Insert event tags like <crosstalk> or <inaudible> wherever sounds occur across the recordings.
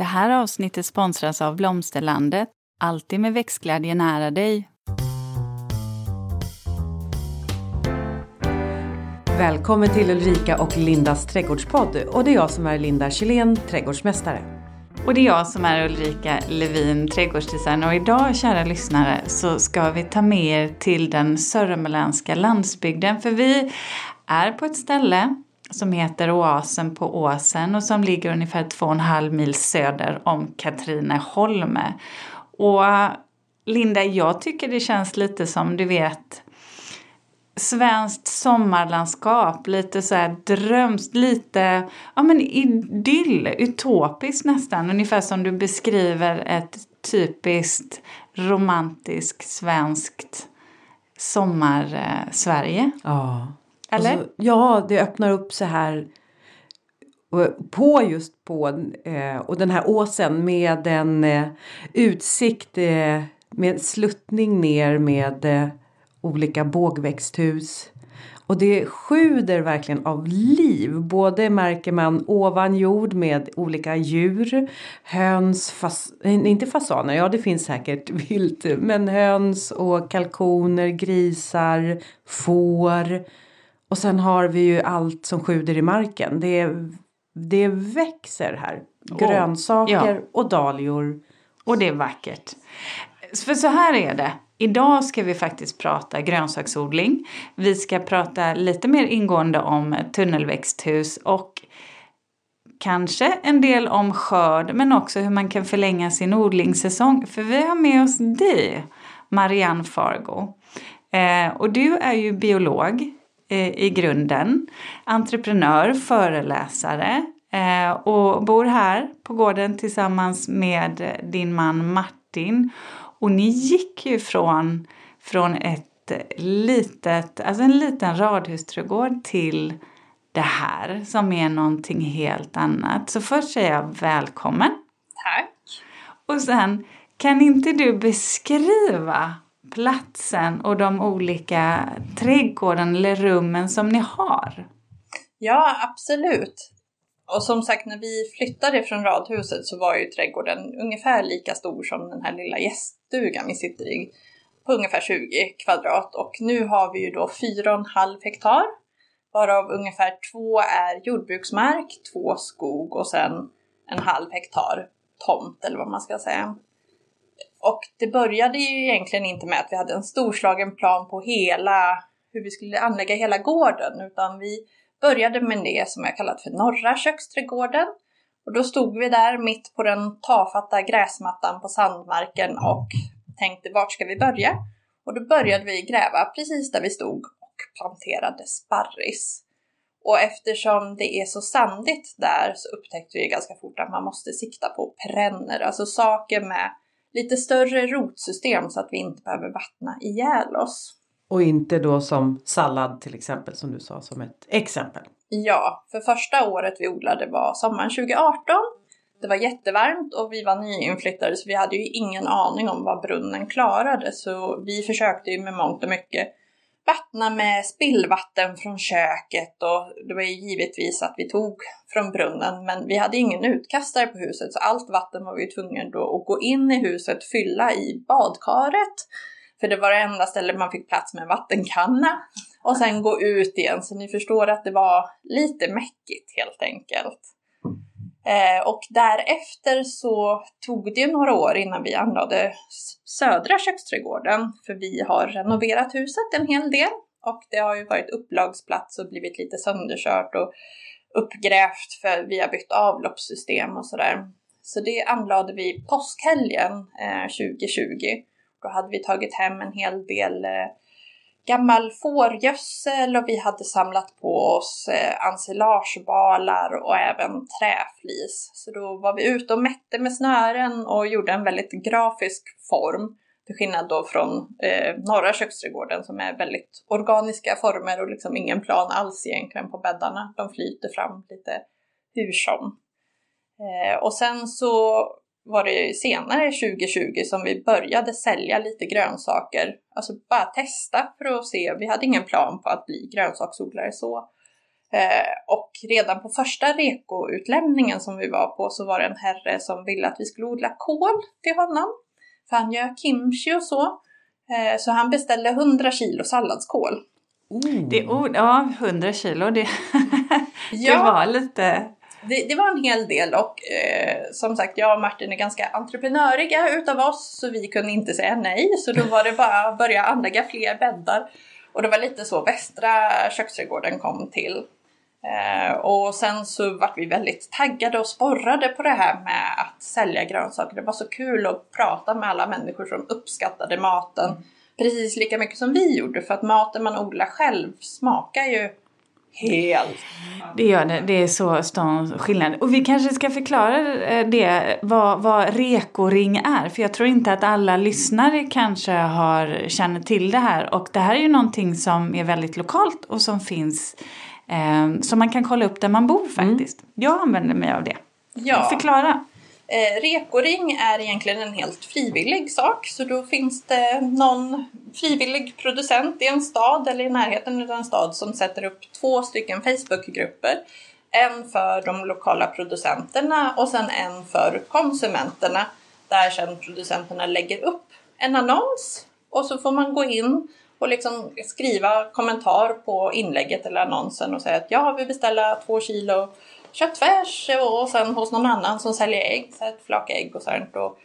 Det här avsnittet sponsras av Blomsterlandet. Alltid med växtglädje nära dig. Välkommen till Ulrika och Lindas trädgårdspodd. Och det är jag som är Linda Kjellén, trädgårdsmästare. Och det är jag som är Ulrika Levin, trädgårdsdesigner. Och idag, kära lyssnare, så ska vi ta med er till den sörmländska landsbygden. För vi är på ett ställe som heter Oasen på Åsen och som ligger ungefär två och en halv mil söder om Katrineholme. Och Linda, jag tycker det känns lite som du vet svenskt sommarlandskap, lite så här drömskt, lite ja men idyll, utopiskt nästan, ungefär som du beskriver ett typiskt romantiskt svenskt sommar-Sverige. Eh, ja. Eller? Alltså, ja, det öppnar upp så här eh, på just på eh, och den här åsen med en eh, utsikt eh, med sluttning ner med eh, olika bågväxthus. Och det sjuder verkligen av liv. Både märker man ovan jord med olika djur. Höns, fas, inte fasaner, ja det finns säkert <laughs> vilt. Men höns och kalkoner, grisar, får. Och sen har vi ju allt som sjuder i marken. Det, det växer här. Grönsaker ja. och dahlior. Och det är vackert. För så här är det. Idag ska vi faktiskt prata grönsaksodling. Vi ska prata lite mer ingående om tunnelväxthus och kanske en del om skörd men också hur man kan förlänga sin odlingssäsong. För vi har med oss dig, Marianne Fargo. Eh, och du är ju biolog i grunden, entreprenör, föreläsare eh, och bor här på gården tillsammans med din man Martin. Och ni gick ju från, från ett litet, alltså en liten radhusträdgård till det här som är någonting helt annat. Så först säger jag välkommen. Tack. Och sen, kan inte du beskriva platsen och de olika trädgården eller rummen som ni har? Ja, absolut. Och som sagt, när vi flyttade från radhuset så var ju trädgården ungefär lika stor som den här lilla gäststugan vi sitter i. På ungefär 20 kvadrat. Och nu har vi ju då 4,5 hektar. Varav ungefär två är jordbruksmark, två skog och sen en halv hektar tomt eller vad man ska säga. Och det började ju egentligen inte med att vi hade en storslagen plan på hela, hur vi skulle anlägga hela gården, utan vi började med det som jag kallat för norra köksträdgården. Och då stod vi där mitt på den tafatta gräsmattan på sandmarken och tänkte vart ska vi börja? Och då började vi gräva precis där vi stod och planterade sparris. Och eftersom det är så sandigt där så upptäckte vi ganska fort att man måste sikta på perenner, alltså saker med lite större rotsystem så att vi inte behöver vattna ihjäl oss. Och inte då som sallad till exempel som du sa som ett exempel. Ja, för första året vi odlade var sommaren 2018. Det var jättevarmt och vi var nyinflyttade så vi hade ju ingen aning om vad brunnen klarade så vi försökte ju med mångt och mycket vattna med spillvatten från köket och det var ju givetvis att vi tog från brunnen men vi hade ingen utkastare på huset så allt vatten var vi tvungna då att gå in i huset, fylla i badkaret för det var det enda stället man fick plats med en vattenkanna. Och sen gå ut igen. Så ni förstår att det var lite mäckigt helt enkelt. Eh, och därefter så tog det ju några år innan vi anlade södra köksträdgården. För vi har renoverat huset en hel del. Och det har ju varit upplagsplats och blivit lite sönderkört och uppgrävt för vi har bytt avloppssystem och sådär. Så det anlade vi påskhelgen eh, 2020. Då hade vi tagit hem en hel del eh, gammal fårgödsel och vi hade samlat på oss eh, ensilagebalar och även träflis. Så då var vi ute och mätte med snören och gjorde en väldigt grafisk form. Till skillnad då från eh, norra köksträdgården som är väldigt organiska former och liksom ingen plan alls egentligen på bäddarna. De flyter fram lite hur som. Eh, och sen så var det senare 2020 som vi började sälja lite grönsaker. Alltså bara testa för att se. Vi hade ingen plan på att bli grönsaksodlare så. Eh, och redan på första rekoutlämningen som vi var på så var det en herre som ville att vi skulle odla kål till honom. För han gör kimchi och så. Eh, så han beställde 100 kilo salladskål. Oh. Det, oh, ja, 100 kilo, det, <laughs> Ja. det var lite... Det, det var en hel del och eh, som sagt jag och Martin är ganska entreprenöriga utav oss så vi kunde inte säga nej så då var det bara att börja anlägga fler bäddar. Och det var lite så västra köksträdgården kom till. Eh, och sen så vart vi väldigt taggade och sporrade på det här med att sälja grönsaker. Det var så kul att prata med alla människor som uppskattade maten precis lika mycket som vi gjorde för att maten man odlar själv smakar ju helt Det gör det, det är så stor skillnad. Och vi kanske ska förklara eh, det, vad, vad rekoring är. För jag tror inte att alla lyssnare kanske har, känner till det här. Och det här är ju någonting som är väldigt lokalt och som finns, eh, som man kan kolla upp där man bor faktiskt. Jag använder mig av det. Ja. Förklara. Eh, rekoring är egentligen en helt frivillig sak så då finns det någon frivillig producent i en stad eller i närheten av en stad som sätter upp två stycken Facebookgrupper. En för de lokala producenterna och sen en för konsumenterna där sen producenterna lägger upp en annons och så får man gå in och liksom skriva kommentar på inlägget eller annonsen och säga att jag vill beställa två kilo köttfärs och sen hos någon annan som säljer ägg, så ett flak ägg och sånt. Och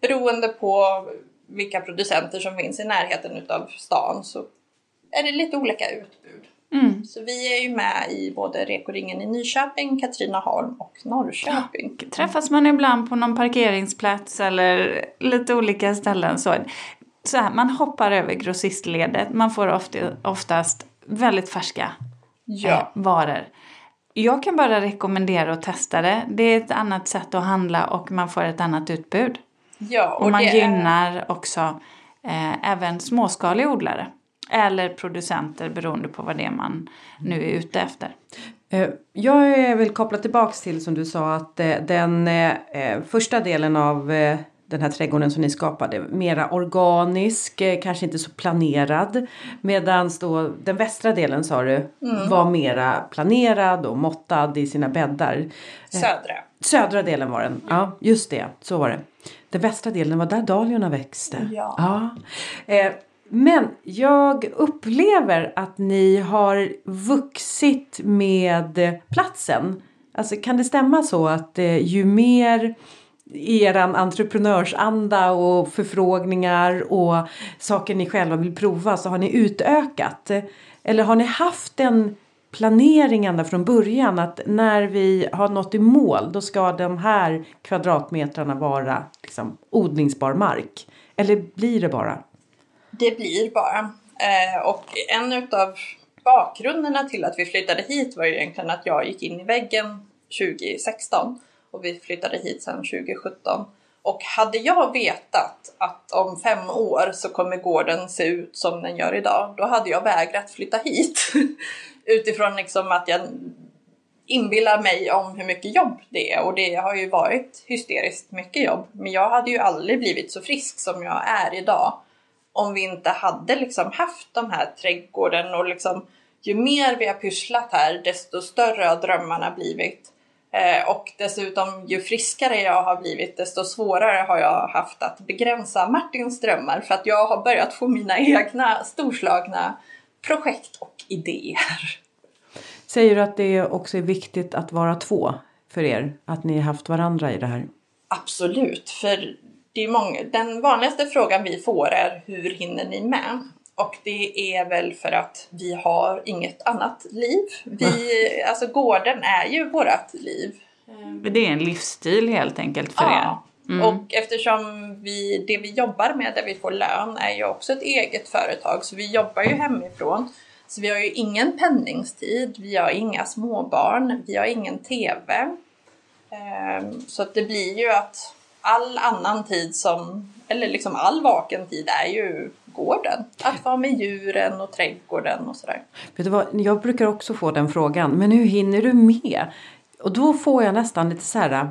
beroende på vilka producenter som finns i närheten utav stan så är det lite olika utbud. Mm. Så vi är ju med i både Rekoringen i Nyköping, Katrineholm och Norrköping. Träffas man ibland på någon parkeringsplats eller lite olika ställen så, så här, man hoppar över grossistledet. Man får ofta, oftast väldigt färska eh, Ja, varor. Jag kan bara rekommendera att testa det. Det är ett annat sätt att handla och man får ett annat utbud. ja Och, man det är- gynnar också eh, även småskaliga odlare. Eller producenter beroende på vad det är man nu är ute efter. Eh, Jag vill koppla tillbaks till som du sa att eh, den eh, första delen av den här trädgården som ni skapade mera organisk, eh, kanske inte så planerad. Medan då den västra delen sa du var mera planerad och måttad i sina bäddar. Södra. Södra delen var den, ja just det, så var det. Den västra delen var där dahliorna växte. Ja. Ja. Eh, men jag upplever att ni har vuxit med platsen. Alltså kan det stämma så att eh, ju mer eran entreprenörsanda och förfrågningar och saker ni själva vill prova så har ni utökat? Eller har ni haft en planering ända från början att när vi har nått i mål då ska de här kvadratmetrarna vara liksom, odlingsbar mark? Eller blir det bara? Det blir bara. Eh, och en utav bakgrunderna till att vi flyttade hit var ju egentligen att jag gick in i väggen 2016 och vi flyttade hit sedan 2017. Och hade jag vetat att om fem år så kommer gården se ut som den gör idag, då hade jag vägrat flytta hit. <laughs> Utifrån liksom att jag inbillar mig om hur mycket jobb det är och det har ju varit hysteriskt mycket jobb. Men jag hade ju aldrig blivit så frisk som jag är idag om vi inte hade liksom haft de här trädgården och liksom ju mer vi har pysslat här desto större har drömmarna blivit. Eh, och dessutom ju friskare jag har blivit desto svårare har jag haft att begränsa Martins drömmar för att jag har börjat få mina <laughs> egna storslagna projekt och idéer. Säger du att det också är viktigt att vara två för er? Att ni har haft varandra i det här? Absolut, för det är många, den vanligaste frågan vi får är hur hinner ni med? Och det är väl för att vi har inget annat liv. Vi, alltså gården är ju vårt liv. Det är en livsstil helt enkelt för Ja. er. Mm. Och eftersom vi, det vi jobbar med där vi får lön är ju också ett eget företag så vi jobbar ju hemifrån. Så vi har ju ingen pendlingstid, vi har inga småbarn, vi har ingen TV. Ehm, Så det blir ju att all annan tid som, eller liksom all vaken tid är ju gården. Att vara med djuren och trädgården och sådär. Vet du vad, jag brukar också få den frågan. Men hur hinner du med? Och då får jag nästan lite så här.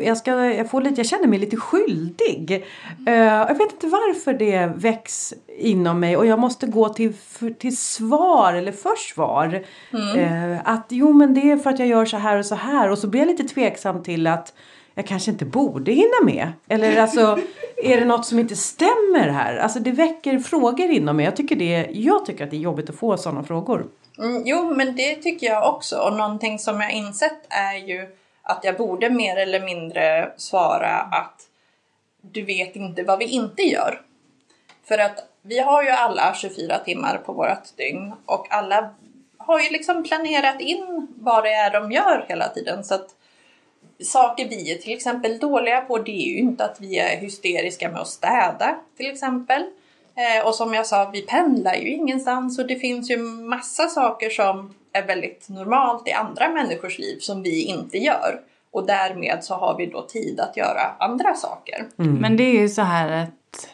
jag, ska, jag, får lite, jag känner mig lite skyldig. Uh, jag vet inte varför det väcks inom mig och jag måste gå till, för, till svar eller försvar. Mm. Uh, att jo men det är för att jag gör så här och så här och så blir jag lite tveksam till att jag kanske inte borde hinna med. Eller alltså, är det något som inte stämmer här? Alltså det väcker frågor inom mig. Jag tycker, det, jag tycker att det är jobbigt att få sådana frågor. Mm, jo, men det tycker jag också. Och någonting som jag insett är ju att jag borde mer eller mindre svara att du vet inte vad vi inte gör. För att vi har ju alla 24 timmar på vårt dygn och alla har ju liksom planerat in vad det är de gör hela tiden. Så att saker vi är till exempel dåliga på det är ju inte att vi är hysteriska med att städa till exempel. Eh, och som jag sa, vi pendlar ju ingenstans och det finns ju massa saker som är väldigt normalt i andra människors liv som vi inte gör. Och därmed så har vi då tid att göra andra saker. Mm. Men det är ju så här att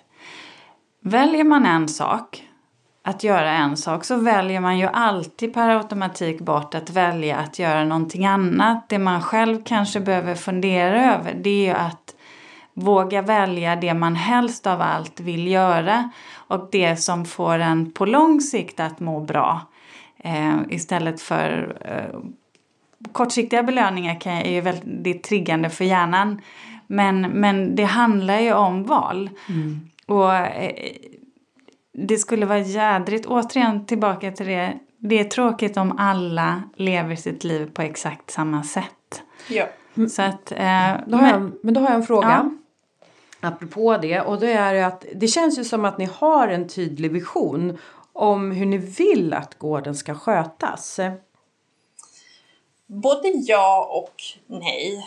väljer man en sak att göra en sak så väljer man ju alltid per automatik bort att välja att göra någonting annat. Det man själv kanske behöver fundera över det är ju att våga välja det man helst av allt vill göra och det som får en på lång sikt att må bra. Eh, istället för eh, kortsiktiga belöningar kan, är ju väldigt triggande för hjärnan. Men, men det handlar ju om val. Mm. Och eh, det skulle vara jädrigt, återigen tillbaka till det, det är tråkigt om alla lever sitt liv på exakt samma sätt. Ja. Så att, eh, då men, jag, men då har jag en fråga. Ja. Apropå det och det är att det känns ju som att ni har en tydlig vision om hur ni vill att gården ska skötas. Både ja och nej.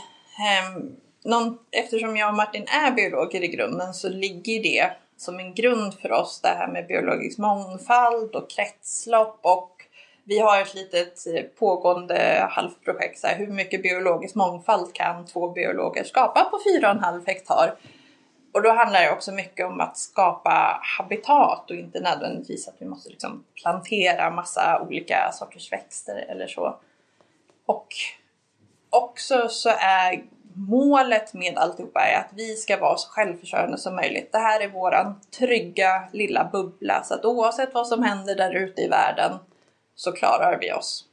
Um, någon, eftersom jag och Martin är biologer i grunden så ligger det som en grund för oss det här med biologisk mångfald och kretslopp och vi har ett litet eh, pågående halvprojekt, så här, hur mycket biologisk mångfald kan två biologer skapa på 4,5 hektar? Och då handlar det också mycket om att skapa habitat och inte nödvändigtvis att vi måste liksom plantera massa olika sorters växter eller så. Och också så är målet med alltihopa är att vi ska vara så självförsörjande som möjligt. Det här är våran trygga lilla bubbla så att oavsett vad som händer där ute i världen så klarar vi oss.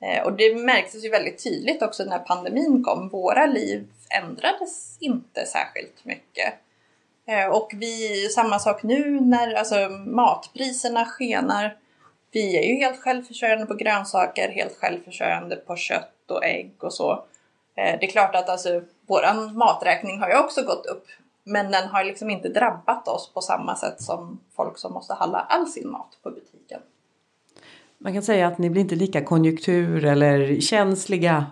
Eh, och det märktes ju väldigt tydligt också när pandemin kom. Våra liv ändrades inte särskilt mycket. Eh, och vi, samma sak nu när alltså, matpriserna skenar. Vi är ju helt självförsörjande på grönsaker, helt självförsörjande på kött och ägg och så. Eh, det är klart att alltså, vår maträkning har ju också gått upp. Men den har liksom inte drabbat oss på samma sätt som folk som måste handla all sin mat på butiken. Man kan säga att ni blir inte lika konjunktur eller känsliga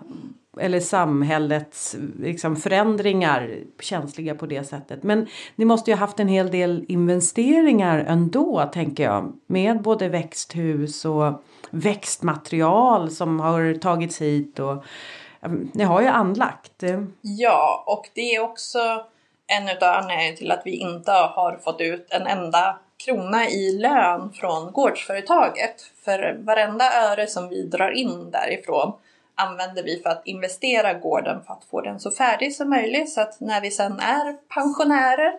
eller samhällets liksom, förändringar känsliga på det sättet. Men ni måste ju haft en hel del investeringar ändå tänker jag. Med både växthus och växtmaterial som har tagits hit och ni har ju anlagt. Ja, och det är också en av anledningarna till att vi inte har fått ut en enda krona i lön från gårdsföretaget. För varenda öre som vi drar in därifrån använder vi för att investera gården för att få den så färdig som möjligt så att när vi sen är pensionärer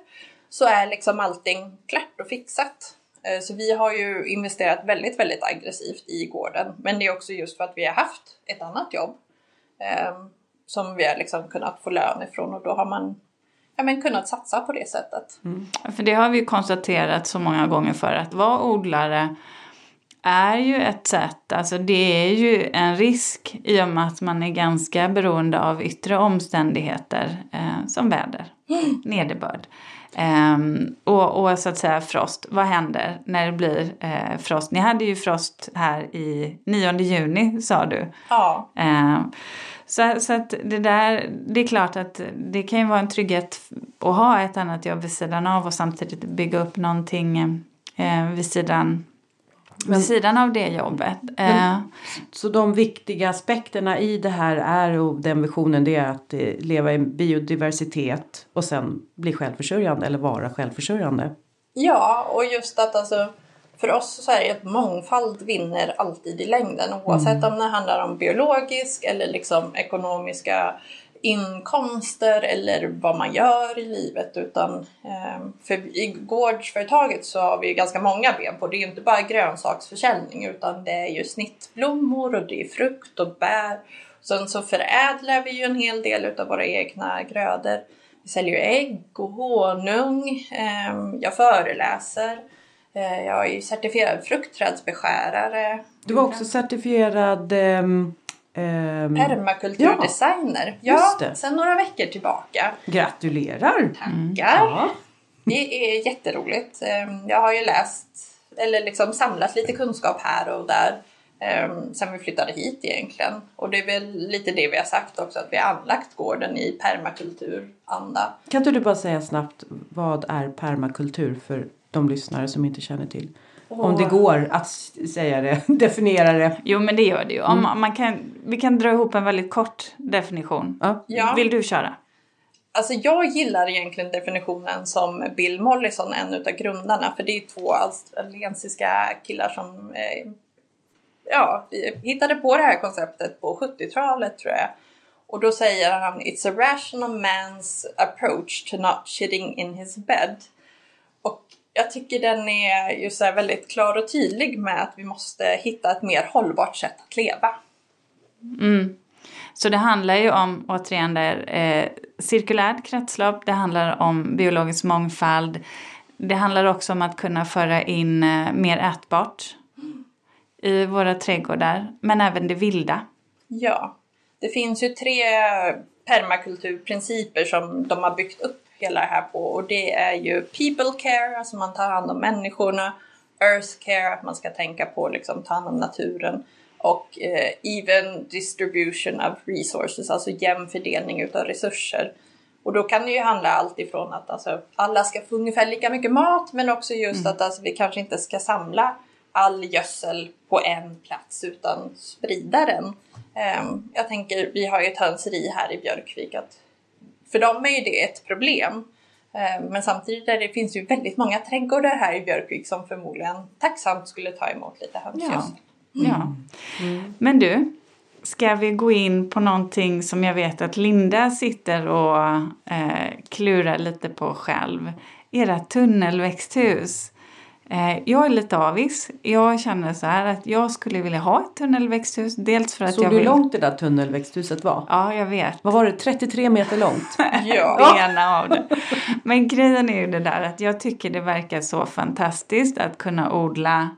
så är liksom allting klart och fixat. Eh, så vi har ju investerat väldigt, väldigt aggressivt i gården. Men det är också just för att vi har haft ett annat jobb eh, som vi har liksom kunnat få lön ifrån och då har man ja, men kunnat satsa på det sättet. Mm. För det har vi konstaterat så många gånger för att vara odlare är ju ett sätt, alltså det är ju en risk i och med att man är ganska beroende av yttre omständigheter eh, som väder, mm. <gasps> nederbörd. Um, och, och, så att säga frost. Vad händer när det blir uh, frost? Ni hade ju frost här i 9 juni sa du. Ja. Uh, så, så att det där, det är klart att det kan ju vara en trygghet att ha ett annat jobb vid sidan av och samtidigt bygga upp någonting uh, vid sidan men, vid sidan av det jobbet. Men, eh, så de viktiga aspekterna i det här är och den visionen det är att eh, leva i biodiversitet och sen bli självförsörjande eller vara självförsörjande. Ja, och just att alltså för oss så är det att mångfald vinner alltid i längden oavsett mm. om det handlar om biologisk eller liksom ekonomiska inkomster eller vad man gör i livet utan ehm, för i gårdsföretaget så har vi ganska många ben på. Det är inte bara grönsaksförsäljning utan det är ju snittblommor och det är frukt och bär. Sen så förädlar vi ju en hel del av våra egna grödor. Vi säljer ägg och honung. Ehm, jag föreläser. Eh, jag är certifierad fruktträdsbeskärare. Du var också certifierad ehm, ehm, ehm, Permakulturdesigner. Ja, ja sen några veckor tillbaka. Gratulerar! Tackar! Ja. Det är jätteroligt. Ehm, jag har ju läst, eller liksom samlat lite kunskap här och där sen vi flyttade hit egentligen. Och det är väl lite det vi har sagt också, att vi har anlagt gården i permakulturanda. Kan inte du bara säga snabbt, vad är permakultur för de lyssnare som inte känner till? Oh. Om det går att säga det, <laughs> definiera det. Jo men det gör det ju. Om mm. man kan, vi kan dra ihop en väldigt kort definition. Ja. Vill du köra? Alltså jag gillar egentligen definitionen som Bill Mollison, en av grundarna, för det är två australiensiska killar som eh, ja, hittade på det här konceptet på 70-talet tror jag. Och då säger han It's a rational man's approach to not shitting in his bed. Och jag tycker den är ju så väldigt klar och tydlig med att vi måste hitta ett mer hållbart sätt att leva. Mm. Så det handlar ju om, återigen där, eh, cirkulärt kretslopp, det handlar om biologisk mångfald, det handlar också om att kunna föra in eh, mer ätbart i våra trädgårdar, men även det vilda. Ja, det finns ju tre permakulturprinciper som de har byggt upp hela det här på och det är ju people care, alltså man tar hand om människorna, earth care, att man ska tänka på liksom ta hand om naturen och eh, even distribution of resources, alltså jämn fördelning utav resurser. Och då kan det ju handla allt ifrån att alltså, alla ska få ungefär lika mycket mat men också just mm. att alltså, vi kanske inte ska samla all gödsel på en plats utan sprida den. Ehm, jag tänker, vi har ju ett hönseri här i Björkvik att för dem är ju det ett problem. Ehm, men samtidigt är det finns ju väldigt många trädgårdar här i Björkvik som förmodligen tacksamt skulle ta emot lite hönsgödsel. Ja. Mm. ja. Mm. Men du, ska vi gå in på någonting som jag vet att Linda sitter och eh, klurar lite på själv. Era tunnelväxthus. Eh, jag är lite avis. Jag känner så här att jag skulle vilja ha ett tunnelväxthus. Dels för att Såg jag du vill... långt det där tunnelväxthuset var? Ja, jag vet. Vad var det? 33 meter långt? <laughs> ja, ena av det. Men grejen är ju det där att jag tycker det verkar så fantastiskt att kunna odla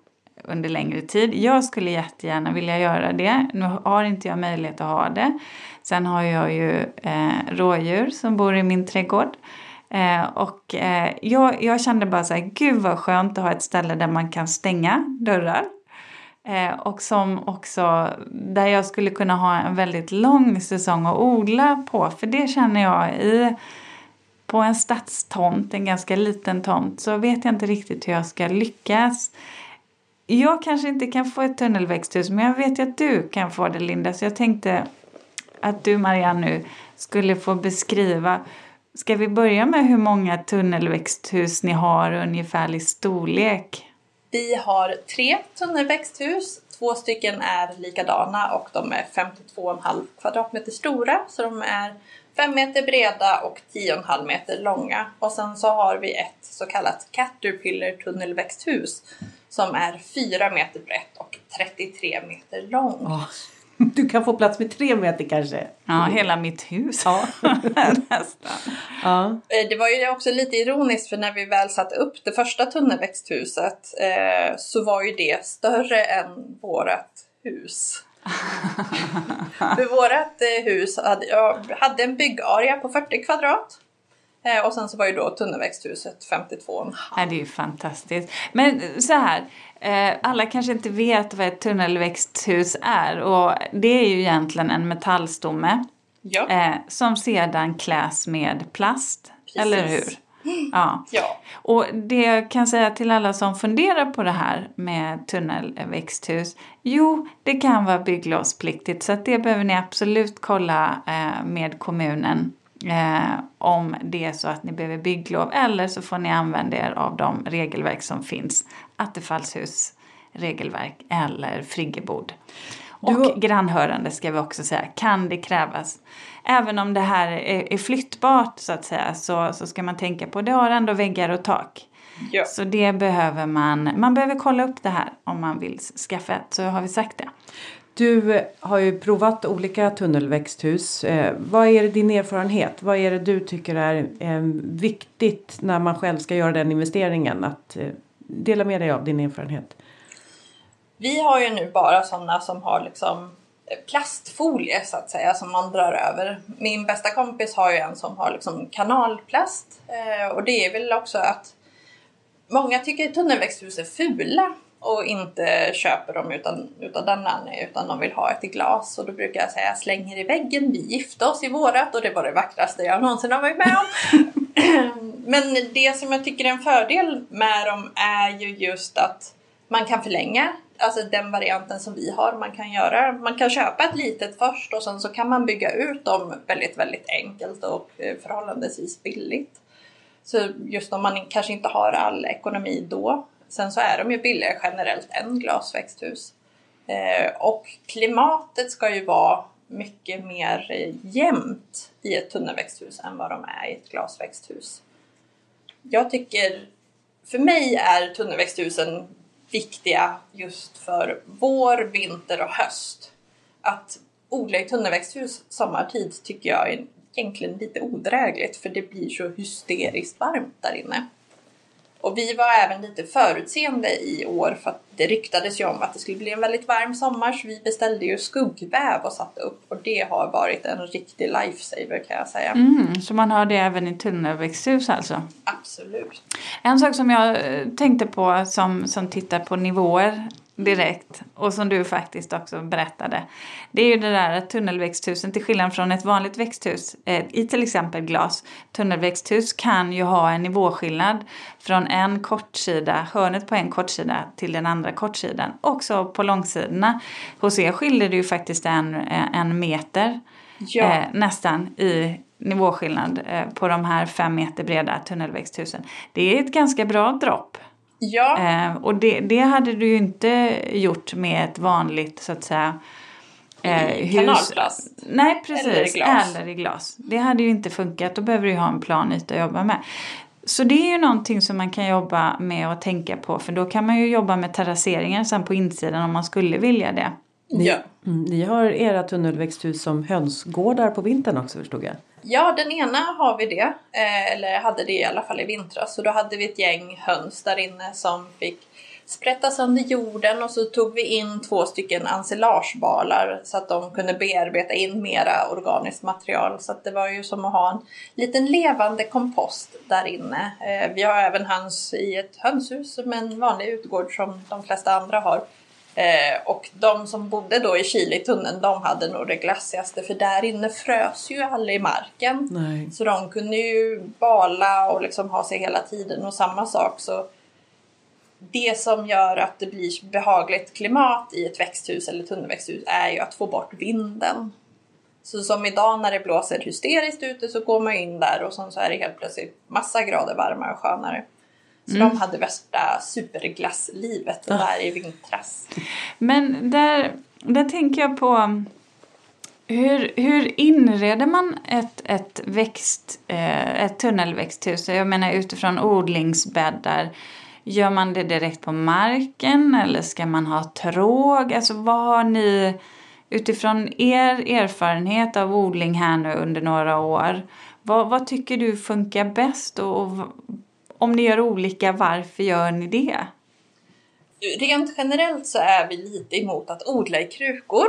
under längre tid. Jag skulle jättegärna vilja göra det. Nu har inte jag möjlighet att ha det. Sen har jag ju eh, rådjur som bor i min trädgård. Eh, och eh, jag, jag kände bara så här, gud vad skönt att ha ett ställe där man kan stänga dörrar. Eh, och som också, där jag skulle kunna ha en väldigt lång säsong att odla på. För det känner jag i, på en stadstomt, en ganska liten tomt, så vet jag inte riktigt hur jag ska lyckas. Jag kanske inte kan få ett tunnelväxthus, men jag vet ju att du kan få det Linda. Så jag tänkte att du Marianne nu skulle få beskriva Ska vi börja med hur många tunnelväxthus ni har ungefärlig storlek? Vi har tre tunnelväxthus. Två stycken är likadana och de är 52,5 kvadratmeter stora. Så de är 5 meter breda och 10,5 meter långa. Och sen så har vi ett så kallat Caterpillar tunnelväxthus som är 4 meter brett och 33 meter långt. Oh. <laughs> Du kan få plats med tre meter kanske. Ja, hela mitt hus. Ja. <laughs> Nästan. Ja. Eh, det var ju också lite ironiskt för när vi väl satte upp det första tunnelväxthuset eh, så var ju det större än vårat hus. <laughs> för vårat eh, hus hade, ja, hade en byggarea på 40 kvadrat. Eh, och sen så var ju då tunnelväxthuset 52,5. Ja, det är ju fantastiskt. Men så här, Eh, alla kanske inte vet vad ett tunnelväxthus är och det är ju egentligen en metallstomme ja. eh, som sedan kläs med plast, Precis. eller hur? <gasps> Ja. ja. Och det jag kan säga till alla som funderar på det här med tunnelväxthus. Jo, det kan vara bygglovspliktigt så att det behöver ni absolut kolla eh, med kommunen eh, om det är så att ni behöver bygglov eller så får ni använda er av de regelverk som finns. Attefallshus regelverk eller friggebod. Och Du grannhörande ska vi också säga, kan det krävas. Även om det här är, är flyttbart så att säga så, så ska man tänka på det har ändå väggar och tak. Ja. Så det behöver man, man behöver kolla upp det här om man vill skaffa ett, så har vi sagt det. Du eh, har ju provat olika tunnelväxthus. Eh, vad är din erfarenhet? Vad är det du tycker är eh, viktigt när man själv ska göra den investeringen? Att eh, dela med dig av din erfarenhet. Vi har ju nu bara sådana som har liksom eh, plastfolie så att säga som man drar över. Min bästa kompis har ju en som har liksom kanalplast eh, och det är väl också att många tycker tunnelväxthus är fula och inte köper dem utan, utan den anledningen utan de vill ha ett i glas och då brukar jag säga slänger i väggen, vi gifte oss i vårat och det var det vackraste jag någonsin har varit med om. <laughs> Men det som jag tycker är en fördel med dem är ju just att man kan förlänga, alltså den varianten som vi har. Man kan göra, man kan köpa ett litet först och sen så kan man bygga ut dem väldigt, väldigt enkelt och eh, förhållandevis billigt. Så just om man kanske inte har all ekonomi då. Sen så är de ju billigare generellt än glasväxthus. Eh, och klimatet ska ju vara mycket mer jämnt i ett tunnelväxthus än vad de är i ett glasväxthus. Jag tycker, för mig är tunnelväxthusen viktiga just för vår, vinter och höst. Att odla i tunnelväxthus sommartid tycker jag är egentligen lite odrägligt för det blir så hysteriskt varmt där inne. Och vi var även lite förutseende i år för att det ryktades ju om att det skulle bli en väldigt varm sommar så vi beställde ju skuggväv och satte upp och det har varit en riktig lifesaver kan jag säga. Mm, så man har det även i tunnelväxthus alltså? Absolut. En sak som jag eh, tänkte på som, som tittar på nivåer direkt och som du faktiskt också berättade. Det är ju det där att tunnelväxthusen till skillnad från ett vanligt växthus eh, i till exempel glas. Tunnelväxthus kan ju ha en nivåskillnad från en kortsida, hörnet på en kortsida till den andra kortsidan. Också på långsidorna. Hos er skiljer det ju faktiskt en, en meter Ja. eh, nästan i nivåskillnad eh, på de här fem meter breda tunnelväxthusen. Det är ett ganska bra dropp. Ja, Eh, och det, det hade du ju inte gjort med ett vanligt så att säga eh, kanalplast. Nej precis, Eller i glas. eller i glas. Det hade ju inte funkat, då behöver du ju ha en plan yta att jobba med. Så det är ju någonting som man kan jobba med och tänka på för då kan man ju jobba med terrasseringar sen på insidan om man skulle vilja det. ja. Mm, ni har era tunnelväxthus som hönsgårdar på vintern också förstod jag. Ja, den ena har vi det. Eh, eller hade det i alla fall i vintras. Så då hade vi ett gäng höns där inne som fick sprättas under jorden och så tog vi in två stycken ensilagebalar så att de kunde bearbeta in mera organiskt material. Så att det var ju som att ha en liten levande kompost där inne. Eh, vi har även höns i ett hönshus men en vanlig utgård som de flesta andra har. Eh, och de som bodde då i Chile-tunneln, de hade nog det glassigaste för där inne frös ju aldrig i marken. Nej. Så de kunde ju bala och liksom ha sig hela tiden och samma sak så det som gör att det blir behagligt klimat i ett växthus eller tunnelväxthus är ju att få bort vinden. Så som idag när det blåser hysteriskt ute så går man in där och så är det helt plötsligt massa grader varmare och skönare. Så de hade värsta superglasslivet där i vintras. Men där, där tänker jag på hur, hur inreder man ett, ett, växt, eh, ett tunnelväxthus? Jag menar utifrån odlingsbäddar. Gör man det direkt på marken eller ska man ha tråg? Alltså vad har ni utifrån er erfarenhet av odling här nu under några år? Vad, vad tycker du funkar bäst och, och om ni gör olika, varför gör ni det? Rent generellt så är vi lite emot att odla i krukor.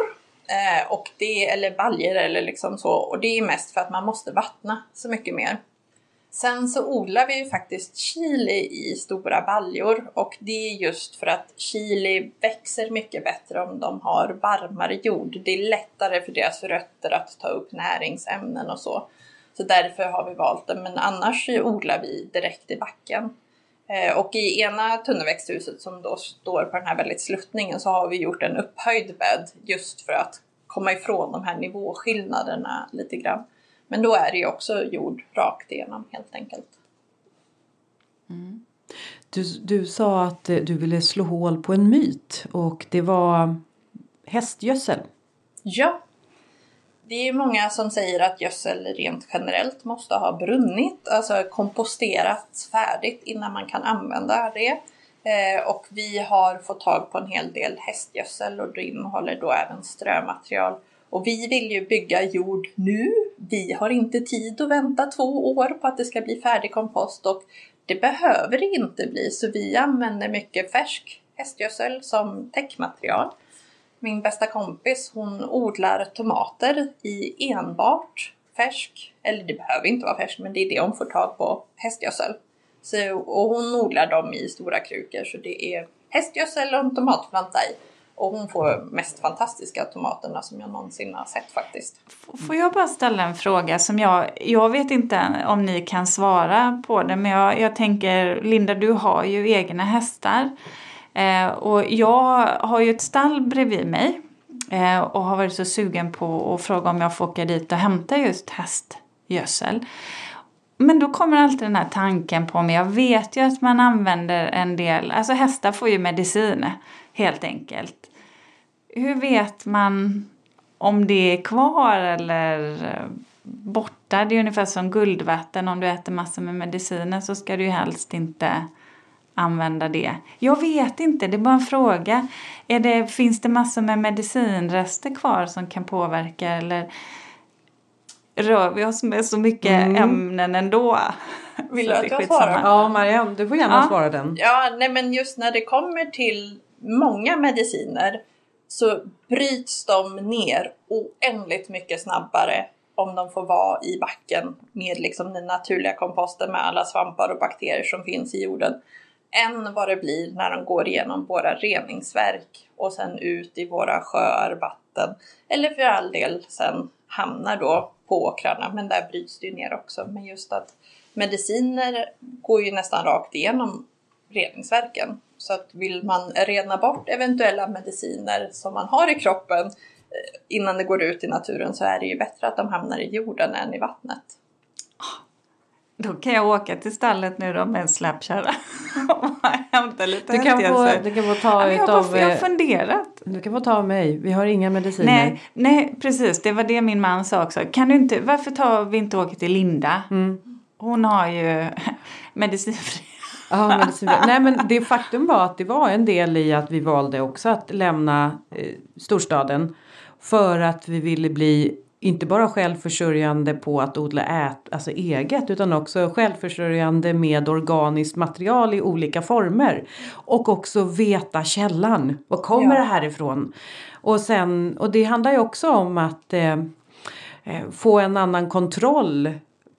Eh, och det, eller baljor eller liksom så. Och det är mest för att man måste vattna så mycket mer. Sen så odlar vi ju faktiskt chili i stora baljor och det är just för att chili växer mycket bättre om de har varmare jord. Det är lättare för deras rötter att ta upp näringsämnen och så. Så därför har vi valt det, men annars odlar vi direkt i backen. Eh, Och i ena tunnelväxthuset som då står på den här väldigt sluttningen så har vi gjort en upphöjd bädd just för att komma ifrån de här nivåskillnaderna lite grann. Men då är det ju också jord rakt igenom helt enkelt. Du, du sa att eh, du ville slå hål på en myt och det var hästgödsel. Ja. Det är många som säger att gödsel rent generellt måste ha brunnit, alltså komposterats färdigt innan man kan använda det. Eh, och vi har fått tag på en hel del hästgödsel och det innehåller då även strömaterial. Och vi vill ju bygga jord nu. Vi har inte tid att vänta två år på att det ska bli färdig kompost och det behöver det inte bli så vi använder mycket färsk hästgödsel som täckmaterial. Min bästa kompis hon odlar tomater i enbart färsk, eller det behöver inte vara färsk men det är det hon får tag på, hästgödsel. Så, och hon odlar dem i stora krukor så det är hästgödsel och en tomatplanta i. Och hon får mest fantastiska tomaterna som jag någonsin har sett faktiskt. Får jag bara ställa en fråga som jag, jag vet inte om ni kan svara på det men jag, jag tänker Linda du har ju egna hästar. Eh, och jag har ju ett stall bredvid mig eh, och har varit så sugen på att fråga om jag får åka dit och hämta just hästgödsel. Men då kommer alltid den här tanken på mig. Jag vet ju att man använder en del, alltså hästar får ju medicin helt enkelt. Hur vet man om det är kvar eller eh, borta? Det är ungefär som guldvatten. Om du äter massor med mediciner så ska du ju helst inte använda det. Jag vet inte, det är bara en fråga. Är det, finns det massor med medicinrester kvar som kan påverka eller rör vi oss med så mycket mm. ämnen ändå? <laughs> Vill du att jag svarar? Ja, Marianne, du får gärna ja. svara den. Ja, nej men just när det kommer till många mediciner så bryts de ner oändligt mycket snabbare om de får vara i backen med liksom den naturliga komposten med alla svampar och bakterier som finns i jorden än vad det blir när de går igenom våra reningsverk och sen ut i våra sjöar, vatten eller för all del sen hamnar då på åkrarna. Men där bryts det ju ner också. Men just att mediciner går ju nästan rakt igenom reningsverken. Så att vill man rena bort eventuella mediciner som man har i kroppen eh, innan det går ut i naturen så är det ju bättre att de hamnar i jorden än i vattnet. Då kan jag åka till stallet nu då med en släpkärra <laughs> och hämta lite du kan, få, du kan få ta ja, jag, av, jag har funderat. Du kan få ta av mig, vi har inga mediciner. Nej, nej, precis, det var det min man sa också. Kan du inte, varför tar vi inte åker till Linda? Mm. Hon har ju <laughs> medicinfri Ja, medicinfri. Nej men det faktum var att det var en del i att vi valde också att lämna eh, storstaden. För att vi ville bli inte bara självförsörjande på att odla ät, alltså eget utan också självförsörjande med organiskt material i olika former. Och också veta källan. Var kommer ja. det här ifrån? Och, sen, och det handlar ju också om att eh, eh, få en annan kontroll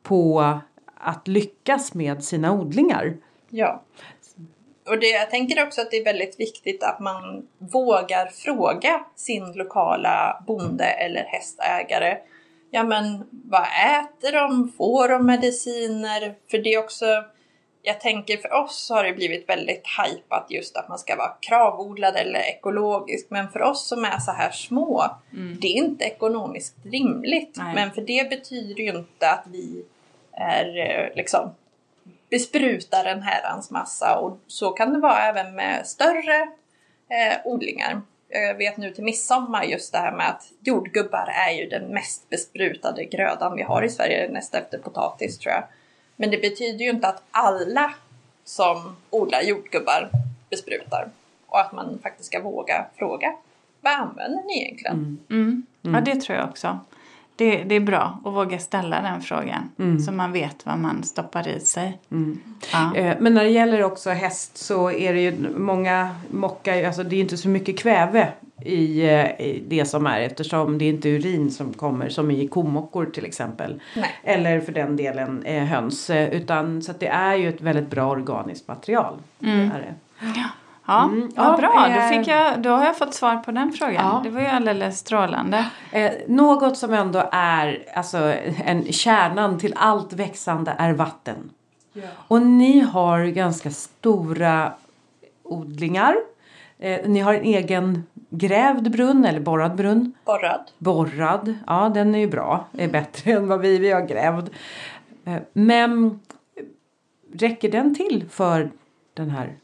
på att lyckas med sina odlingar. Ja. Och det, jag tänker också att det är väldigt viktigt att man vågar fråga sin lokala bonde eller hästägare. Ja men vad äter de? Får de mediciner? För det är också, jag tänker för oss har det blivit väldigt hajpat just att man ska vara kravodlad eller ekologisk. Men för oss som är så här små, mm. det är inte ekonomiskt rimligt. Nej. Men för det betyder ju inte att vi är eh, liksom besprutar en herrans massa och så kan det vara även med större eh, odlingar. Jag vet nu till midsommar just det här med att jordgubbar är ju den mest besprutade grödan vi har i Sverige näst efter potatis tror jag. Men det betyder ju inte att alla som odlar jordgubbar besprutar och att man faktiskt ska våga fråga vad använder ni egentligen? Mm. Mm. Mm. Ja det tror jag också. Det, det är bra att våga ställa den frågan mm. så man vet vad man stoppar i sig. Mm. Ja. Eh, men när det gäller också häst så är det ju många mockar, alltså det är inte så mycket kväve i, eh, i, det som är eftersom det är inte urin som kommer som i komockor till exempel. Nej. Eller för den delen eh, höns. Utan så det är ju ett väldigt bra organiskt material. Mm. Det är det. Ja. Ja, mm. ja, bra. Då, fick jag, då har jag fått svar på den frågan. Ja. Det var ju alldeles strålande. Eh, något som ändå är alltså, en kärnan till allt växande är vatten. Ja. Och ni har ganska stora odlingar. Eh, ni har en egen grävd brunn eller borrad brunn. Borrad. Borrad, ja den är ju bra. är bättre än vad vi, vi har grävd. Eh, men räcker den till för den här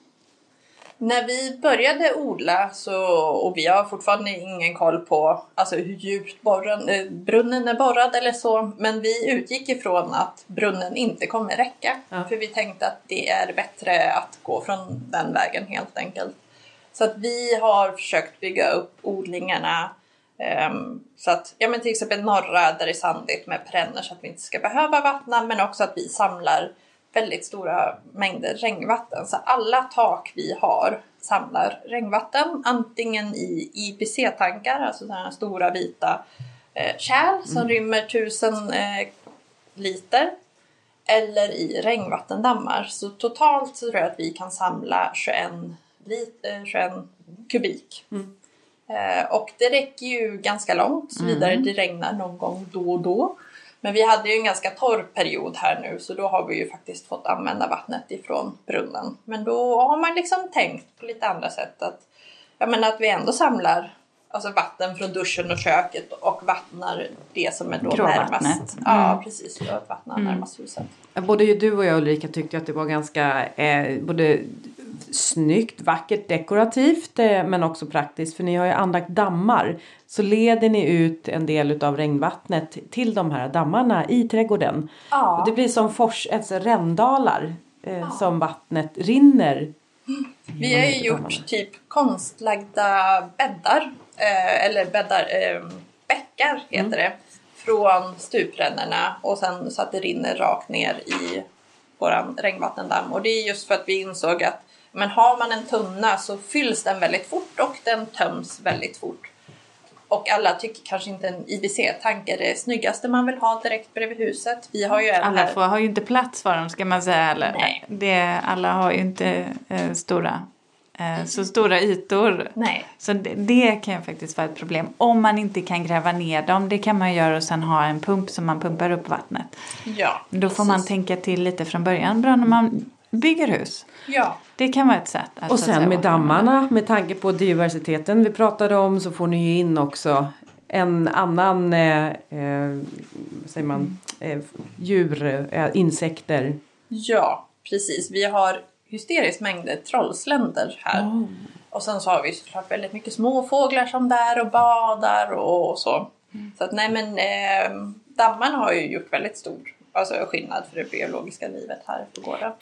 När vi började odla så, och vi har fortfarande ingen koll på alltså, hur djupt borren, eh, brunnen är borrad eller så, men vi utgick ifrån att brunnen inte kommer räcka. Ja. För vi tänkte att det är bättre att gå från den vägen helt enkelt. Så att vi har försökt bygga upp odlingarna ehm, så att, ja men till exempel norra där det är sandigt med perenner så att vi inte ska behöva vattna men också att vi samlar väldigt stora mängder regnvatten. Så alla tak vi har samlar regnvatten antingen i IPC-tankar, alltså sådana här stora vita eh, kärl som rymmer tusen eh, liter eller i regnvattendammar. Så totalt så tror jag att vi kan samla 21, lit, eh, 21 kubik. Eh, och det räcker ju ganska långt, så vidare det regnar någon gång då och då. Men vi hade ju en ganska torr period här nu så då har vi ju faktiskt fått använda vattnet ifrån brunnen. Men då har man liksom tänkt på lite andra sätt att, jag menar att vi ändå samlar alltså vatten från duschen och köket och vattnar det som är då Gråvattnet. närmast. Mm. Ja precis, och vattnar närmast huset. Både ju du och jag Ulrika tyckte att det var ganska eh, både snyggt, vackert, dekorativt eh, men också praktiskt för ni har ju anlagt dammar. Så leder ni ut en del av regnvattnet till de här dammarna i trädgården. Ja. Och det blir som fors, alltså rändalar eh, som vattnet rinner. Vi har ju gjort typ konstlagda bäddar, eh, eller bäddar, eh, bäckar heter det, från stuprännorna och sen så att det rinner rakt ner i våran regnvattendamm. Och det är just för att vi insåg att men har man en tunna så fylls den väldigt fort och den töms väldigt fort. Och alla tycker kanske inte en IBC-tank är det snyggaste man vill ha direkt bredvid huset. Vi har ju Alla här. får, har ju inte plats för dem ska man säga. Eller? Nej. Det, alla har ju inte eh, stora, eh, så stora ytor. Nej. Så det, det kan ju faktiskt vara ett problem. Om man inte kan gräva ner dem. Det kan man göra och sen ha en pump som man pumpar upp vattnet. Ja, Då får man precis. tänka till lite från början. Bra när man bygger hus. Ja, Det kan vara ett sätt. Att, Och sen med dammarna med tanke på diversiteten vi pratade om så får ni ju in också en annan eh, eh, säger man, eh, djur, eh, insekter. Ja, precis. Vi har hysteriskt mängder trollsländer här. Och sen så har vi såklart väldigt mycket småfåglar som där och badar och så. Så att nej men eh, dammarna har ju gjort väldigt stor alltså, skillnad för det biologiska livet här på gården.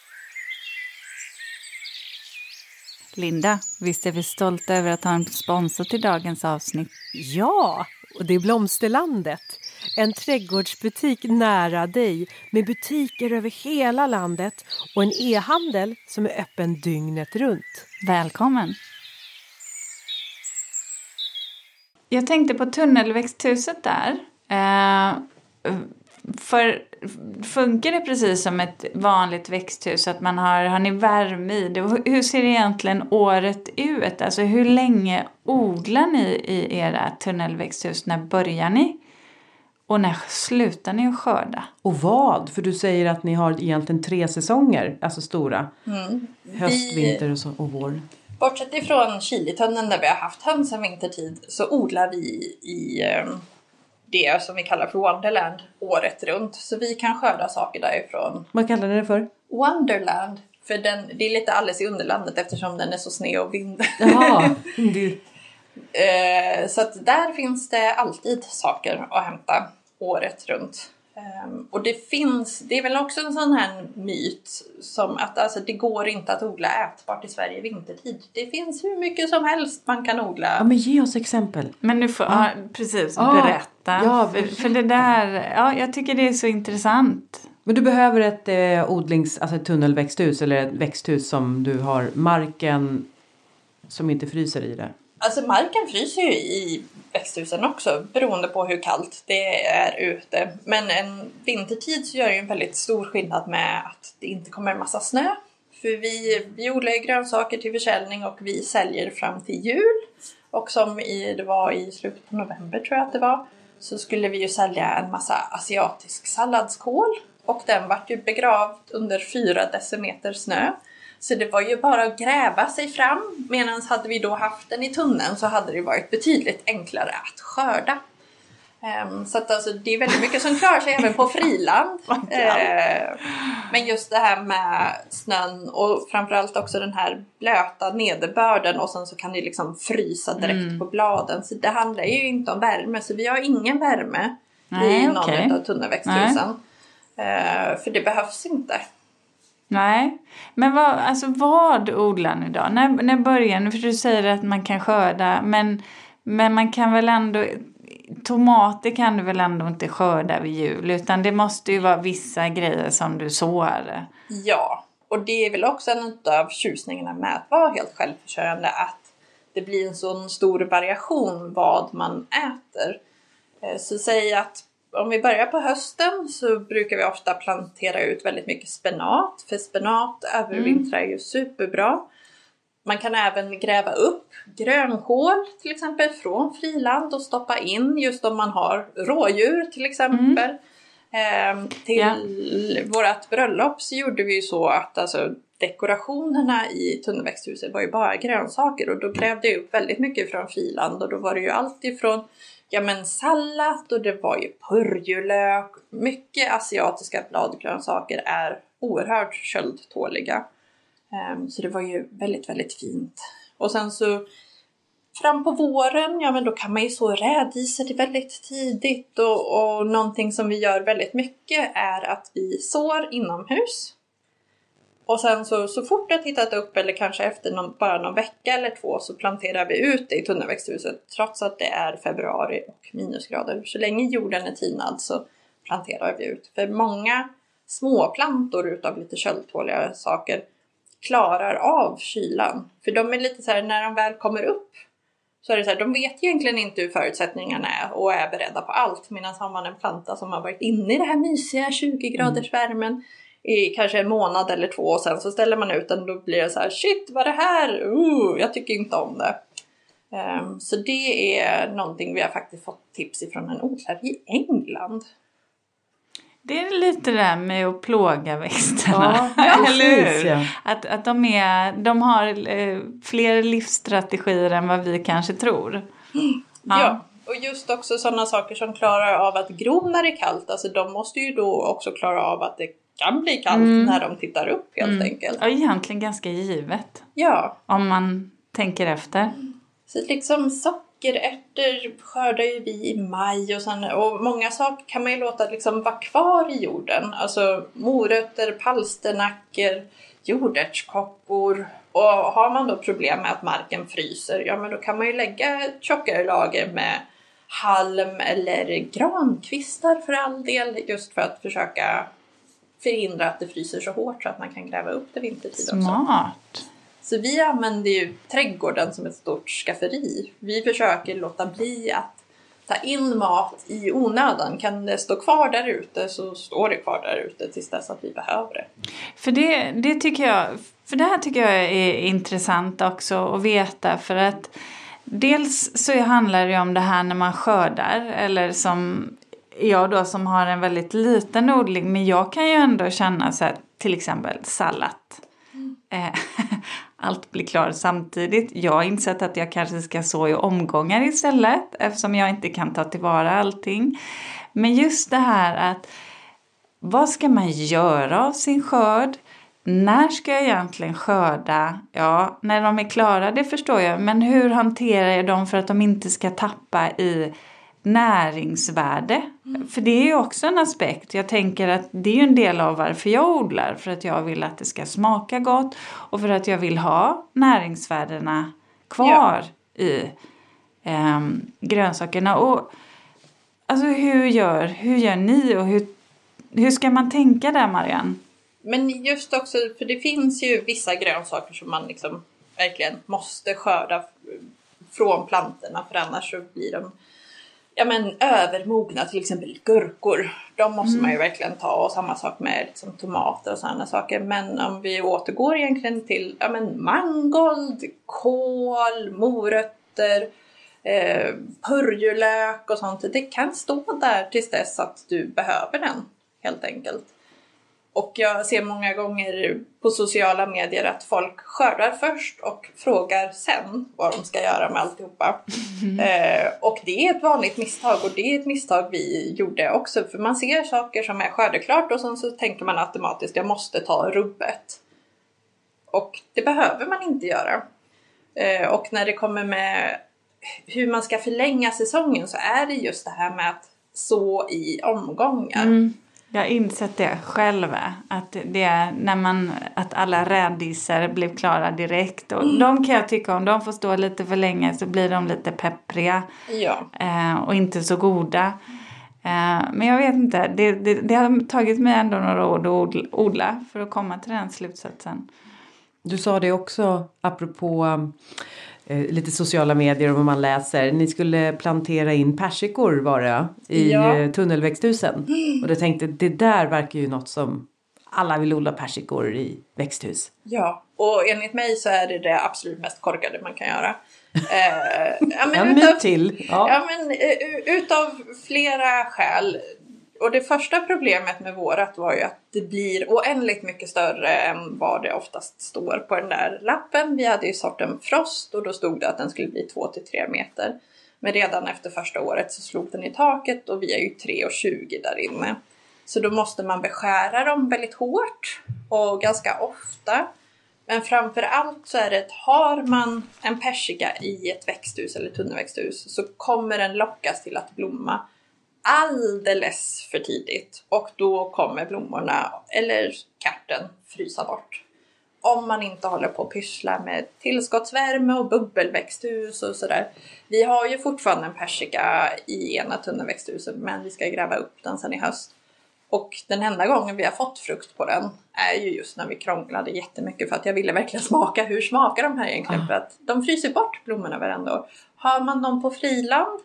Linda, visst är vi stolta över att ha en sponsor till dagens avsnitt? Ja, och det är Blomsterlandet. En trädgårdsbutik nära dig med butiker över hela landet och en e-handel som är öppen dygnet runt. Välkommen! Jag tänkte på tunnelväxthuset där. Eh, för funkar det precis som ett vanligt växthus? Att man har, har ni värme i det? Hur ser det egentligen året ut? Alltså hur länge odlar ni i era tunnelväxthus? När börjar ni? Och när slutar ni att skörda? Och vad? För du säger att ni har egentligen tre säsonger, alltså stora. Höst, Vi- vinter och, så, och vår. Bortsett ifrån chilitunneln där vi har haft höns en vintertid så odlar vi i eh, det som vi kallar för Wonderland året runt. Så vi kan skörda saker därifrån Vad kallar ni det för? Wonderland. För den, det är lite alldeles i underlandet eftersom den är så sned och vind. Jaha, <laughs> det, Eh, så att där finns det alltid saker att hämta året runt. Ehm, och det finns, det är väl också en sån här myt som att alltså, det går inte att odla ätbart i Sverige vintertid. Det finns hur mycket som helst man kan odla. ja men ge oss exempel. Men du får, ja, precis, Ja, berätta. ja, för, för det där, ja, jag tycker det är så intressant. Men du behöver ett eh, odlings, alltså ett tunnelväxthus eller ett växthus som du har marken som inte fryser i det. Alltså marken fryser ju i växthusen också beroende på hur kallt det är ute. Men en vintertid så gör det ju en väldigt stor skillnad med att det inte kommer en massa snö. För vi, vi odlar ju grönsaker till försäljning och vi säljer fram till jul. Och som i, det var i slutet på november tror jag att det var. Så skulle vi ju sälja en massa asiatisk salladskål. Och den vart ju begravd under fyra decimeter snö. Så det var ju bara att gräva sig fram. Medan hade vi då haft den i tunneln så hade det varit betydligt enklare att skörda. Ehm, Så att alltså, det är väldigt mycket som klarar sig även på friland. <laughs> Eh, Men just det här med snön och framförallt också den här blöta nederbörden och sen så kan det liksom frysa direkt Mm. på bladen. Så det handlar ju inte om värme så vi har ingen värme Nej, i någon okej. av tunnelväxthusen. Eh, För det behövs inte. Nej, men vad, alltså vad odlar ni då? När, när börjar ni? För du säger att man kan skörda, men, men man kan väl ändå... Tomater kan du väl ändå inte skörda vid jul, utan det måste ju vara vissa grejer som du sår. Ja, och det är väl också en av tjusningarna med att vara helt självförsörjande att det blir en sån stor variation vad man äter. Eh, så säg att om vi börjar på hösten så brukar vi ofta plantera ut väldigt mycket spenat, för spenat övervintrar ju superbra. Man kan även gräva upp grönkål till exempel från friland och stoppa in just om man har rådjur till exempel. Ehm, till Ja. vårat bröllop så gjorde vi ju så att alltså, dekorationerna i tunnelväxthuset var ju bara grönsaker och då grävde jag upp väldigt mycket från friland och då var det ju allt ifrån ja men sallad och det var ju purjolök. Mycket asiatiska bladgrönsaker är oerhört köldtåliga. Ehm, så det var ju väldigt, väldigt fint. Och sen så fram på våren, ja men då kan man ju så rädisor väldigt tidigt och, och någonting som vi gör väldigt mycket är att vi sår inomhus. Och sen så, så fort det har tittat upp eller kanske efter någon, bara någon vecka eller två så planterar vi ut det i tunnelväxthuset trots att det är februari och minusgrader. Så länge jorden är tinad så planterar vi ut. För många små plantor utav lite köldtåliga saker klarar av kylan. För de är lite så här, när de väl kommer upp så är det så här, de vet egentligen inte hur förutsättningarna är och är beredda på allt. Medan har man en planta som har varit inne i det här mysiga 20 graders värmen i kanske en månad eller två och sen så ställer man ut den då blir det så här shit vad är det här? Uh, jag tycker inte om det. Ehm, så det är någonting vi har faktiskt fått tips ifrån en odlare i England. Det är lite det där med att plåga växterna. Ja, <laughs> Eller hur? ja. Att, att de, är, de har eh, fler livsstrategier än vad vi kanske tror. Ja. och just också sådana saker som klarar av att gro när det är kallt. Alltså de måste ju då också klara av att det kan bli kallt när de tittar upp helt enkelt. Ja, egentligen ganska givet. Ja, Om man tänker efter. så liksom sockerärtor skördar ju vi i maj och, sen, och många saker kan man ju låta liksom vara kvar i jorden. Alltså morötter, palsternackor, jordärtskockor. Och har man då problem med att marken fryser, ja men då kan man ju lägga tjockare lager med halm eller grankvistar för all del just för att försöka förhindra att det fryser så hårt så att man kan gräva upp det vintertid också. Smart. Så vi använder ju trädgården som ett stort skafferi. Vi försöker låta bli att ta in mat i onödan. Kan det stå kvar där ute så står det kvar där ute tills dess att vi behöver det. För det, det tycker jag, för det här tycker jag är intressant också att veta för att dels så handlar det om det här när man skördar eller som jag då som har en väldigt liten odling men jag kan ju ändå känna så här till exempel sallad. Eh, <laughs> Allt blir klart samtidigt. Jag har insett att jag kanske ska så i omgångar istället eftersom jag inte kan ta tillvara allting. Men just det här att vad ska man göra av sin skörd? När ska jag egentligen skörda? Ja, när de är klara, det förstår jag. Men hur hanterar jag dem för att de inte ska tappa i näringsvärde? För det är ju också en aspekt. Jag tänker att det är ju en del av varför jag odlar. För att jag vill att det ska smaka gott och för att jag vill ha näringsvärdena kvar i ehm, grönsakerna. Och alltså hur gör, hur gör ni och hur, hur ska man tänka där Marianne? Men just också, för det finns ju vissa grönsaker som man liksom verkligen måste skörda från plantorna för annars så blir de ja, men, övermogna. Till exempel gurkor. De måste man ju verkligen ta och samma sak med liksom, tomater och sådana saker. Men om vi återgår egentligen till ja, men, mangold, kål, morötter, eh, purjolök och sånt. Det kan stå där tills dess att du behöver den helt enkelt. Och jag ser många gånger på sociala medier att folk skördar först och frågar sen vad de ska göra med alltihopa. Mm. Eh, och det är ett vanligt misstag och det är ett misstag vi gjorde också. För man ser saker som är skördeklart och sen så tänker man automatiskt jag måste ta rubbet. Och det behöver man inte göra. Eh, och när det kommer med hur man ska förlänga säsongen så är det just det här med att så i omgångar. Mm. Jag har insett det själv. Att, det är när man, att alla rädisor blev klara direkt. Och mm. De kan jag tycka om de får stå lite för länge så blir de lite peppriga. Ja. Eh, och inte så goda. Eh, men jag vet inte. Det, det, det, har tagit mig ändå några år att odla för att komma till den slutsatsen. Du sa det också apropå lite sociala medier och vad man läser. Ni skulle plantera in persikor var det i ja. Eh, tunnelväxthusen. Mm. Och jag tänkte det där verkar ju något som alla vill odla persikor i växthus. Ja, och enligt mig så är det det absolut mest korkade man kan göra. eh, ja, men <laughs> en utav, till. Ja. ja men uh, utav flera skäl och det första problemet med vårat var ju att det blir oändligt mycket större än vad det oftast står på den där lappen. Vi hade ju sorten Frost och då stod det att den skulle bli 2–3 meter. Men redan efter första året så slog den i taket och vi är ju 3,20 där inne. Så då måste man beskära dem väldigt hårt och ganska ofta. Men framför allt så är det att har man en persika i ett växthus eller tunnelväxthus så kommer den lockas till att blomma alldeles för tidigt och då kommer blommorna eller karten frysa bort. Om man inte håller på att pyssla med tillskottsvärme och bubbelväxthus och sådär. Vi har ju fortfarande en persika i ena tunnelväxthuset men vi ska gräva upp den sen i höst. Och den enda gången vi har fått frukt på den är ju just när vi krånglade jättemycket för att jag ville verkligen <laughs> smaka hur smakar de här egentligen ah. för att de fryser bort blommorna varenda år. Har man dem på friland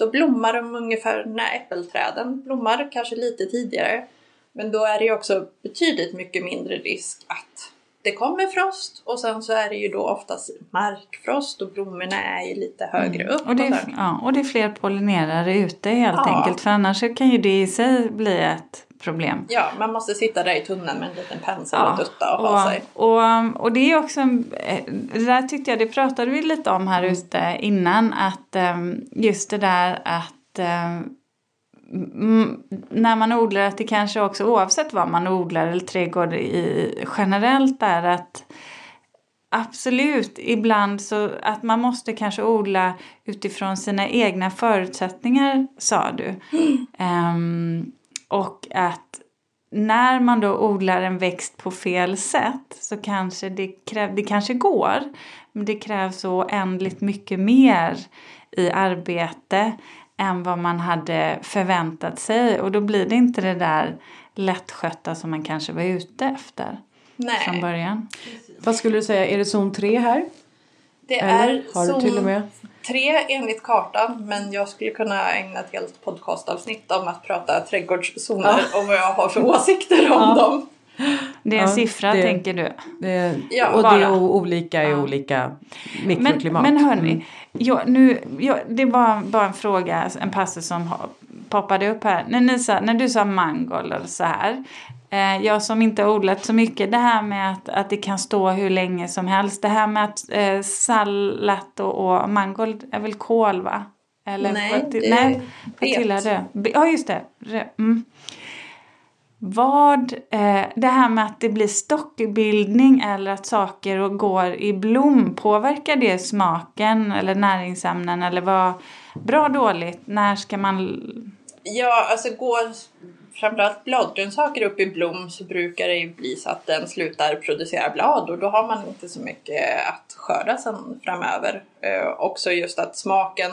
då blommar de ungefär när äppelträden blommar, kanske lite tidigare. Men då är det ju också betydligt mycket mindre risk att det kommer frost och sen så är det ju då oftast markfrost och blommorna är ju lite högre mm. upp. Och det, är, ja, och det är fler pollinerare ute helt ja. enkelt för annars kan ju det i sig bli ett problem. Ja, man måste sitta där i tunneln med en liten pensel ja, och dutta och, och ha sig. Och, och det är också, det där tyckte jag, det pratade vi lite om här ute innan, att ehm, just det där att ehm, när man odlar att det kanske också oavsett vad man odlar eller trädgård i, generellt är att Absolut, ibland så att man måste kanske odla utifrån sina egna förutsättningar sa du. Mm. Um, och att när man då odlar en växt på fel sätt så kanske det, kräv, det kanske går. Men det krävs så oändligt mycket mer i arbete än vad man hade förväntat sig. Och då blir det inte det där lättskötta som man kanske var ute efter Nej. från början. Vad skulle du säga, är det zon 3 här? Det Eller? är Har zon... du till och med? tre enligt kartan men jag skulle kunna ägna ett helt podcastavsnitt om att prata trädgårdszoner ja. och vad jag har för åsikter om ja. dem. Det är en ja, siffra det, tänker du? Det, ja, och bara. det är olika i olika mikroklimat. Men, men hörni, mm. jag, nu, jag, det var bara en fråga, en passus som poppade upp här. När, ni sa, när du sa mangold och så här. Eh, jag som inte har odlat så mycket, det här med att, att det kan stå hur länge som helst. Det här med att eh, sallat och, och mangold är väl kål va? Eller, nej, vad, det, nej, vad tillhör det? Ja just det. Mm. Vad, eh, det här med att det blir stockbildning eller att saker går i blom, påverkar det smaken eller näringsämnen eller vad, bra dåligt, när ska man? Ja, alltså går framförallt bladgrönsaker upp i blom så brukar det ju bli så att den slutar producera blad och då har man inte så mycket att skörda sen framöver. Eh, också just att smaken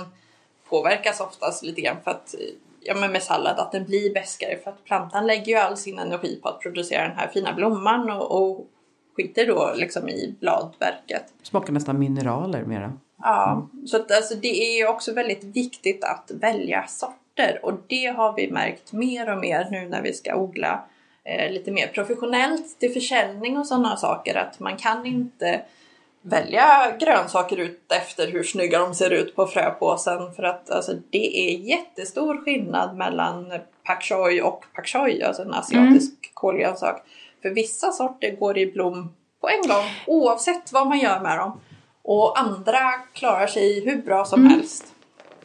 påverkas oftast lite grann för att ja, men med sallad att den blir bäskare för att plantan lägger ju all sin energi på att producera den här fina blomman och, och skiter då liksom i bladverket. Smakar nästan mineraler mera. Ja, mm. så att, alltså, det är ju också väldigt viktigt att välja sort sorter och det har vi märkt mer och mer nu när vi ska odla eh, lite mer professionellt till försäljning och sådana saker att man kan inte välja grönsaker ut efter hur snygga de ser ut på fröpåsen för att alltså, det är jättestor skillnad mellan pak choi och pak choi, alltså en asiatisk mm. kolgrönsak. För vissa sorter går i blom på en gång oavsett vad man gör med dem. Och andra klarar sig hur bra som mm. helst.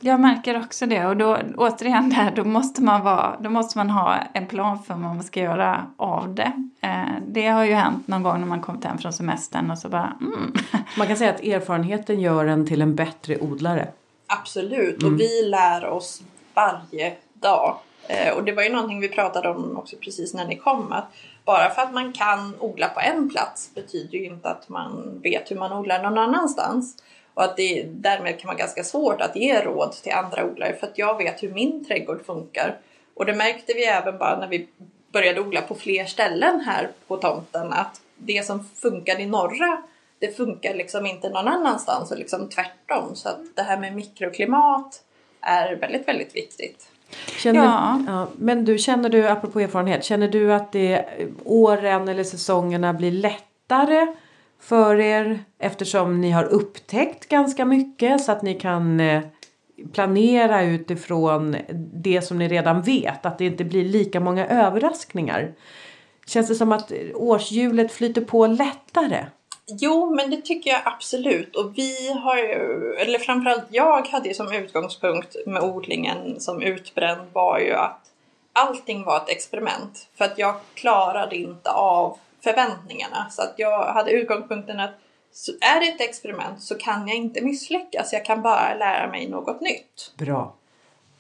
Jag märker också det och då återigen där, då måste man, vara, då måste man ha en plan för vad man ska göra av det. Eh, det har ju hänt någon gång när man kommit hem från semestern och så bara mm. <laughs> Man kan säga att erfarenheten gör en till en bättre odlare. Absolut, mm. och vi lär oss varje dag. Eh, och det var ju någonting vi pratade om också precis när ni kom. Att bara för att man kan odla på en plats betyder ju inte att man vet hur man odlar någon annanstans. Och att det därmed kan vara ganska svårt att ge råd till andra odlare för att jag vet hur min trädgård funkar. Och det märkte vi även bara när vi började odla på fler ställen här på tomten att det som funkar i norra det funkar liksom inte någon annanstans och liksom tvärtom. Så att det här med mikroklimat är väldigt, väldigt viktigt. Känner, ja. ja. Men du, känner du, apropå erfarenhet, känner du att det åren eller säsongerna blir lättare för er eftersom ni har upptäckt ganska mycket så att ni kan eh, planera utifrån det som ni redan vet, att det inte blir lika många överraskningar. Känns det som att årshjulet flyter på lättare? Jo, men det tycker jag absolut. Och vi har ju, eller framförallt jag hade ju som utgångspunkt med odlingen som utbränd var ju att allting var ett experiment. För att jag klarade inte av förväntningarna. Så att jag hade utgångspunkten att är det ett experiment så kan jag inte misslyckas. Jag kan bara lära mig något nytt. Bra.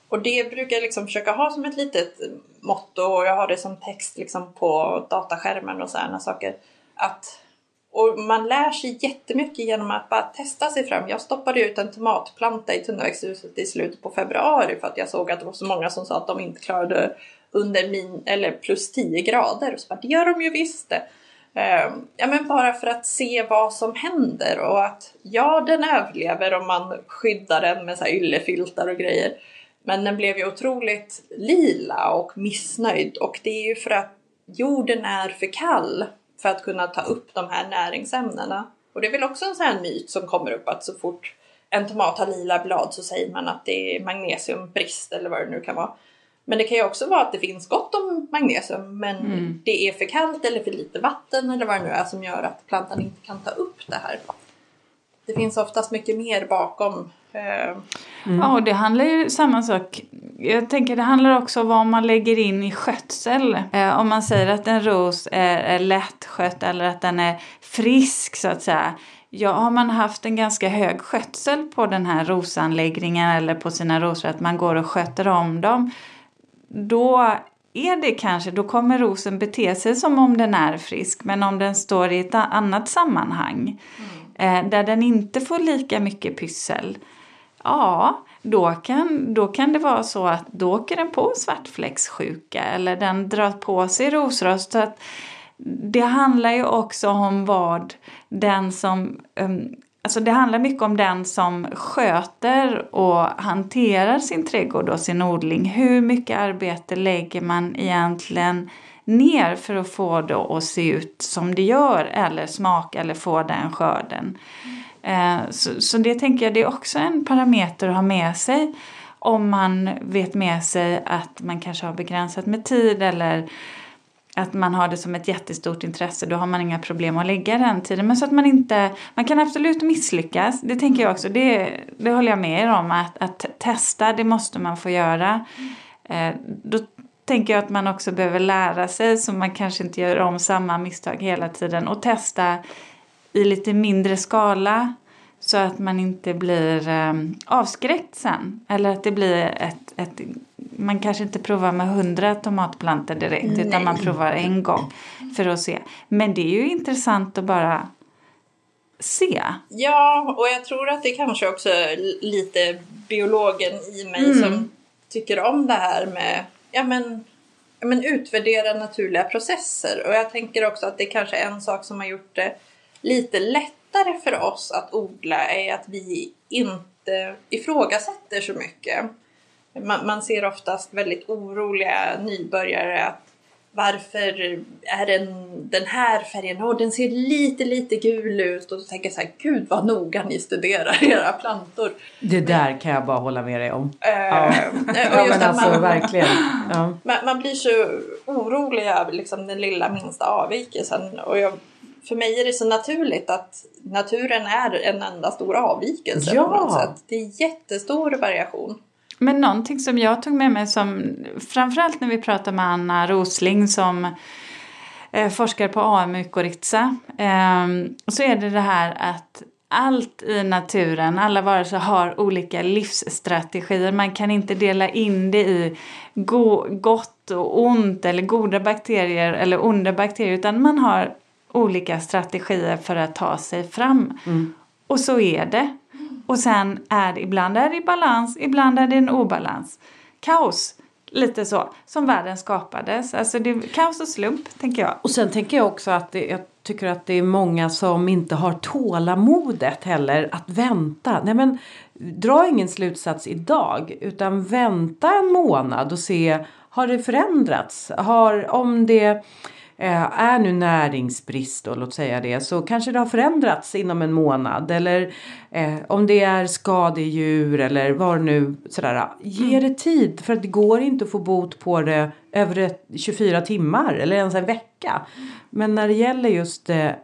Och det brukar jag liksom försöka ha som ett litet motto och jag har det som text liksom på dataskärmen och sådana saker. Att och man lär sig jättemycket genom att bara testa sig fram. Jag stoppade ut en tomatplanta i tunnväxthuset i slutet på februari för att jag såg att det var så många som sa att de inte klarade under min, eller plus 10 grader. Och så bara, det gör de ju visst det. Ehm, ja men bara för att se vad som händer och att ja den överlever om man skyddar den med så här yllefiltar och grejer. Men den blev ju otroligt lila och missnöjd och det är ju för att jorden är för kall för att kunna ta upp de här näringsämnena. Och det är väl också en sån här myt som kommer upp att så fort en tomat har lila blad så säger man att det är magnesiumbrist eller vad det nu kan vara. Men det kan ju också vara att det finns gott om magnesium men mm. det är för kallt eller för lite vatten eller vad det nu är som gör att plantan inte kan ta upp det här. Det finns oftast mycket mer bakom Mm. Ja, och det handlar ju samma sak. Jag tänker det handlar också om vad man lägger in i skötsel. Eh, om man säger att en ros är, är lättskött eller att den är frisk så att säga. Ja, har man haft en ganska hög skötsel på den här rosanläggningen eller på sina rosor, att man går och sköter om dem, då är det kanske, då kommer rosen bete sig som om den är frisk, men om den står i ett annat sammanhang mm. eh, där den inte får lika mycket pyssel, ja, då kan, då kan det vara så att då åker den på svartfläckssjuka eller den drar på sig rosrost. Så att det handlar ju också om vad den som um, Alltså det handlar mycket om den som sköter och hanterar sin trädgård och sin odling. Hur mycket arbete lägger man egentligen ner för att få det att se ut som det gör eller smaka eller få den skörden. Eh, så, så det tänker jag det är också en parameter att ha med sig om man vet med sig att man kanske har begränsat med tid eller att man har det som ett jättestort intresse, då har man inga problem att lägga den tiden. Men så att man inte, man kan absolut misslyckas, det tänker jag också, det, det håller jag med er om, att, att testa, det måste man få göra. Eh, då tänker jag att man också behöver lära sig så man kanske inte gör om samma misstag hela tiden och testa i lite mindre skala så att man inte blir eh, avskräckt sen. Eller att det blir ett, ett man kanske inte provar med hundra tomatplantor direkt Nej. utan man provar en gång för att se. Men det är ju intressant att bara se. Ja, och jag tror att det kanske också är lite biologen i mig mm. som tycker om det här med ja, men, ja, men utvärdera naturliga processer. Och jag tänker också att det kanske är en sak som har gjort det lite lättare för oss att odla är att vi inte ifrågasätter så mycket. Man, man ser oftast väldigt oroliga nybörjare att varför är den den här färgen? Och den ser lite, lite gul ut. Och då tänker jag så här, gud vad noga ni studerar <laughs> era plantor. Det där kan jag bara hålla med dig om. Eh, Ja. och Ja just men att alltså man, verkligen. Ja. man, man blir så orolig över liksom den lilla minsta avvikelsen. Och jag, för mig är det så naturligt att naturen är en enda stor avvikelse Ja. på något sätt. Det är jättestor variation. Men någonting som jag tog med mig som framförallt när vi pratar med Anna Rosling som eh, forskar på AMU-mykorrhiza eh, så är det det här att allt i naturen, alla varelser har olika livsstrategier. Man kan inte dela in det i go- gott och ont eller goda bakterier eller onda bakterier utan man har olika strategier för att ta sig fram. Och så är det. Och sen är det ibland är det i balans, ibland är det en obalans. Kaos, lite så, som världen skapades. Alltså det är kaos och slump, tänker jag. Och sen tänker jag också att det, jag tycker att det är många som inte har tålamodet heller att vänta. Nej men dra ingen slutsats idag utan vänta en månad och se har det förändrats? Har, om det är nu näringsbrist och låt säga det så kanske det har förändrats inom en månad eller eh, om det är skadedjur eller vad nu sådär. Ge det tid för att det går inte att få bot på det över ett- 24 timmar eller ens en vecka. Men när det gäller just eh, eh,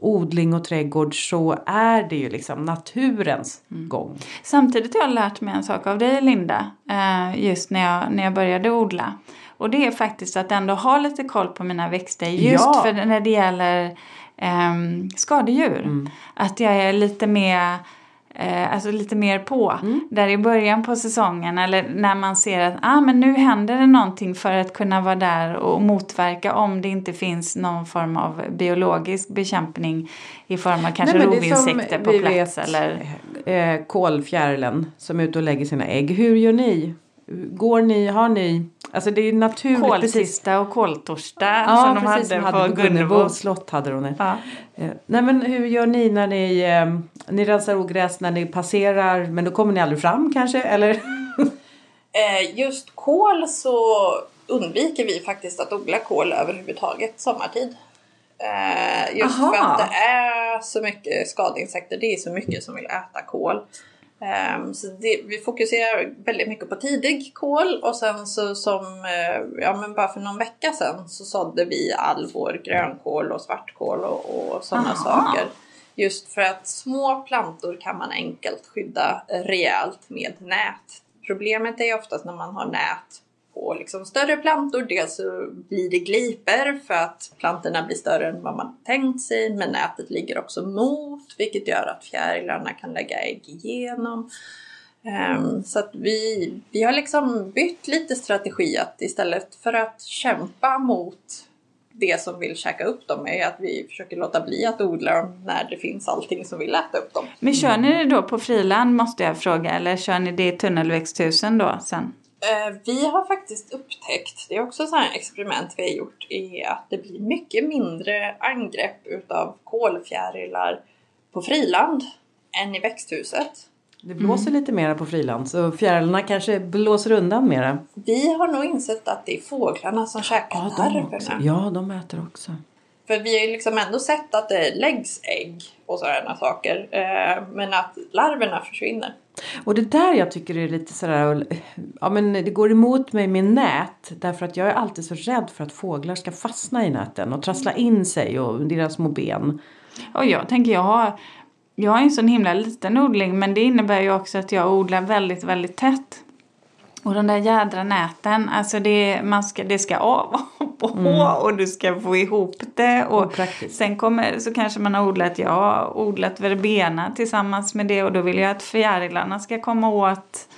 odling och trädgård så är det ju liksom naturens gång. Samtidigt har jag lärt mig en sak av dig Linda, eh, just när jag, när jag började odla. Och det är faktiskt att ändå ha lite koll på mina växter just Ja. för när det gäller ehm, skadedjur. Att jag är lite mer Eh, alltså lite mer på. Där i början på säsongen eller när man ser att ah, men nu händer det någonting för att kunna vara där och motverka om det inte finns någon form av biologisk bekämpning i form av kanske Nej, rovinsekter på plats vet, eller Eh, kolfjärilen som är ute och lägger sina ägg. Hur gör ni? Går ni, har ni? Alltså det är naturligt. precis. kolsista och koltorsdag Ja, som de precis, hade, som hade på Gunnebo slott hade de det. Ja. Eh, nej men hur gör ni när ni, eh, ni rensar ogräs när ni passerar men då kommer ni aldrig fram kanske eller? <laughs> Eh, just kål så undviker vi faktiskt att odla kål överhuvudtaget sommartid. Just Aha. för att det är så mycket skadeinsekter, det är så mycket som vill äta kål. Ehm, så det, vi fokuserar väldigt mycket på tidig kål och sen så som, eh, ja men bara för någon vecka sedan så sådde vi all vår grönkål och svartkål och, och sådana saker. Just för att små plantor kan man enkelt skydda rejält med nät. Problemet är ju oftast när man har nät på liksom större plantor. Dels så blir det gliper för att plantorna blir större än vad man tänkt sig. Men nätet ligger också mot vilket gör att fjärilarna kan lägga ägg igenom. Ehm, så att vi, vi har liksom bytt lite strategi att istället för att kämpa mot det som vill käka upp dem är att vi försöker låta bli att odla dem när det finns allting som vill äta upp dem. Men kör ni det då på friland måste jag fråga eller kör ni det i tunnelväxthusen då sen? Eh, Vi har faktiskt upptäckt, det är också ett här experiment vi har gjort, är att det blir mycket mindre angrepp utav kolfjärilar på friland än i växthuset. Det blåser lite mera på friland så fjärilarna kanske blåser undan mera. Vi har nog insett att det är fåglarna som käkar Ja, larverna. Ja, de äter också. För vi har ju liksom ändå sett att det läggs ägg och sådana saker. eh, Men att larverna försvinner. Och det där jag tycker är lite sådär, ja men det går emot mig med nät. Därför att jag är alltid så rädd för att fåglar ska fastna i näten och trassla in sig och deras små ben. Och jag tänker jag har, jag har en sån himla liten odling men det innebär ju också att jag odlar väldigt, väldigt tätt. Och de där jädra näten, alltså det, man ska, det ska av och <laughs> på och du ska få ihop det. Och sen kommer, så kanske man har odlat, jag har odlat verbena tillsammans med det och då vill jag att fjärilarna ska komma åt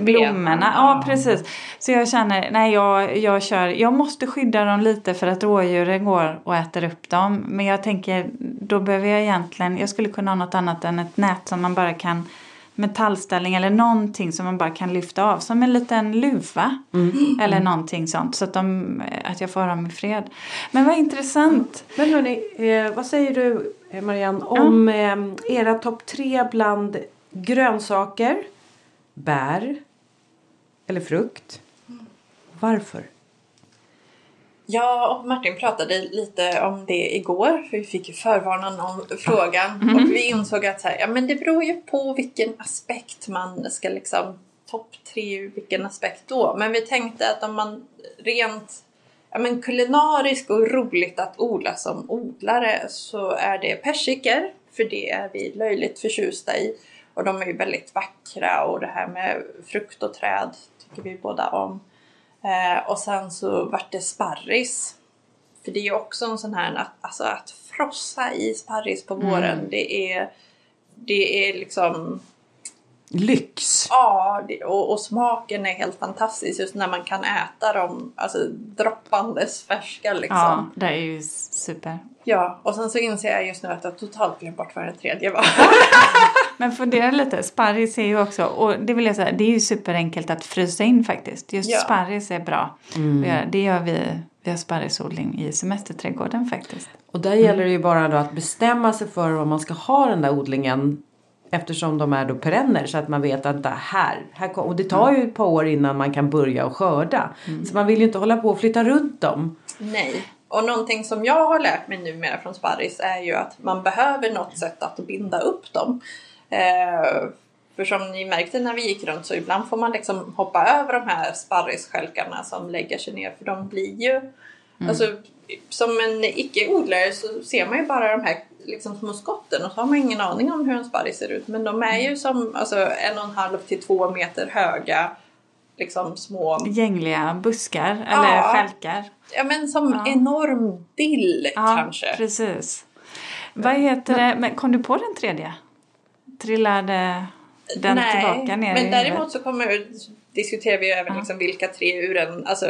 blommorna. Ja, precis. Så jag känner, nej jag, jag kör, jag måste skydda dem lite för att rådjuren går och äter upp dem. Men jag tänker, då behöver jag egentligen, jag skulle kunna ha något annat än ett nät som man bara kan metallställning eller någonting som man bara kan lyfta av som en liten luva eller någonting sånt så att, de, att jag får ha dem i fred. Men vad intressant. Men hörni, eh, vad säger du eh, Marianne om eh, era topp tre bland grönsaker, bär eller frukt? Varför? Ja, och Martin pratade lite om det igår. För vi fick ju förvarnan om frågan. Och vi insåg att så här, ja, men det beror ju på vilken aspekt man ska liksom topp tre ur vilken aspekt då. Men vi tänkte att om man rent ja, men kulinariskt och roligt att odla som odlare så är det persikor. För det är vi löjligt förtjusta i. Och de är ju väldigt vackra och det här med frukt och träd tycker vi båda om. Eh, och sen så vart det sparris. För det är ju också en sån här, att, alltså att frossa i sparris på våren, det är det är liksom Lyx. Ja, det, och, och smaken är helt fantastisk just när man kan äta dem alltså, droppandes färska liksom. Ja, det är ju super. Ja, och sen så inser jag just nu att jag totalt glömt bort vad det tredje var. <laughs> Men fundera lite, sparris är ju också, och det vill jag säga, det är ju superenkelt att frysa in faktiskt. Just Ja. sparris är bra göra. Det gör vi, vi har sparrisodling i semesterträdgården faktiskt. Och där gäller det ju bara då att bestämma sig för vad man ska ha den där odlingen. Eftersom de är då perenner så att man vet att det här, här kom, och det tar ju ett par år innan man kan börja och skörda. Så man vill ju inte hålla på och flytta runt dem. Nej. Och någonting som jag har lärt mig numera från sparris är ju att man behöver något sätt att binda upp dem. Eh, för som ni märkte när vi gick runt så ibland får man liksom hoppa över de här sparrisstjälkarna som lägger sig ner för de blir ju Alltså, som en icke-odlare så ser man ju bara de här liksom, små skotten och så har man ingen aning om hur en sparris ser ut. Men de är ju som alltså, en och en halv till två meter höga liksom små Gängliga buskar eller Ja. stjälkar. Ja men som Ja. enorm dill Ja, kanske. precis. Vad heter det, men kom du på den tredje? Trillade den Nej, tillbaka ner men däremot så kommer, diskuterar vi även Ja. liksom vilka tre ur en, alltså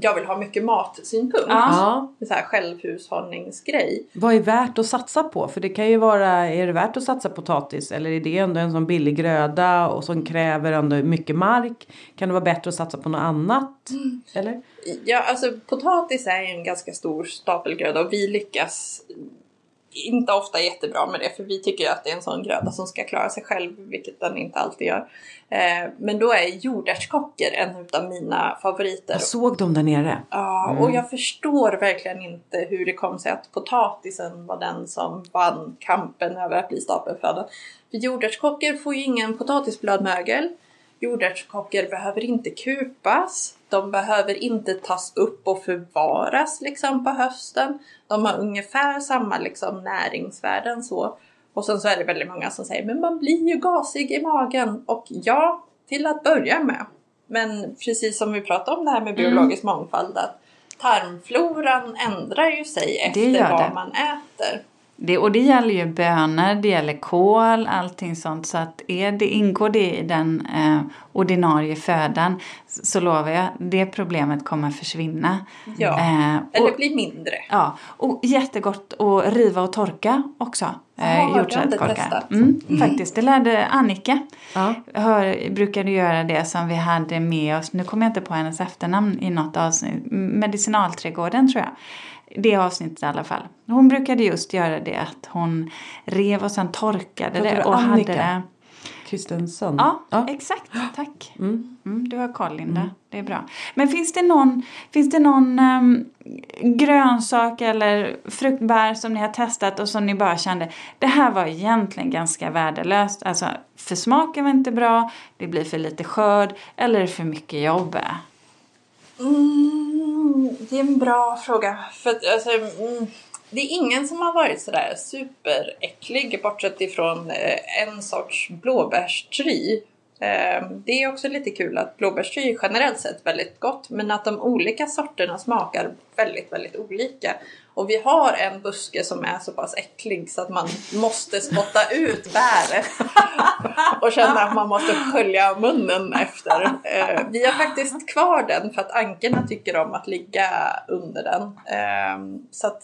jag vill ha mycket matsynpunkt. Ja. Så här självhushållningsgrej. Vad är värt att satsa på? För det kan ju vara, är det värt att satsa potatis? Eller är det ändå en sån billig gröda och som kräver ändå mycket mark? Kan det vara bättre att satsa på något annat? Eller? Ja, alltså potatis är ju en ganska stor stapelgröda och vi lyckas inte ofta jättebra med det för vi tycker att det är en sån gröda som ska klara sig själv, vilket den inte alltid gör. Eh, men då är jordärtskockor en utav mina favoriter. Jag såg dem där nere. Ja, och jag förstår verkligen inte hur det kom sig att potatisen var den som vann kampen över att bli stapelföda. För jordärtskockor får ju ingen potatisbladmögel. Jordärtskockor behöver inte kupas. De behöver inte tas upp och förvaras liksom på hösten. De har ungefär samma liksom näringsvärden så. Och sen så är det väldigt många som säger men man blir ju gasig i magen. Och ja, till att börja med. Men precis som vi pratade om det här med biologisk mångfald att tarmfloran ändrar ju sig efter vad det. man äter. Det, och det gäller ju bönor, det gäller kål, allting sånt. Så att är det, ingår det i den eh, ordinarie födan så, lovar jag, det problemet kommer försvinna. Ja. Eh, Eller och, blir mindre. ja, och jättegott att riva och torka också. Det har testat. Mm, Faktiskt, det lärde Annika. Ja. Hör, brukade göra det som vi hade med oss, nu kommer jag inte på hennes efternamn i något avsnitt, Medicinalträdgården tror jag. Det avsnittet i alla fall. Hon brukade just göra det att hon rev och sen torkade det och Annika? hade det. Kristensson. Ja, exakt. Tack. Mm. Mm, du har koll Linda. Det är bra. Men finns det någon, finns det någon ehm, grönsak eller fruktbär som ni har testat och som ni bara kände det här var egentligen ganska värdelöst. Alltså för smaken var inte bra, det blir för lite skörd eller för mycket jobb. Mm, det är en bra fråga. För att, alltså, mm, det är ingen som har varit sådär superäcklig bortsett ifrån eh, en sorts blåbärstry. Eh, det är också lite kul att blåbärstry är generellt sett väldigt gott men att de olika sorterna smakar väldigt, väldigt olika. Och vi har en buske som är så pass äcklig så att man måste spotta ut bäret <laughs> och känna att man måste skölja munnen efter. Eh, vi har faktiskt kvar den för att ankorna tycker om att ligga under den. Så att,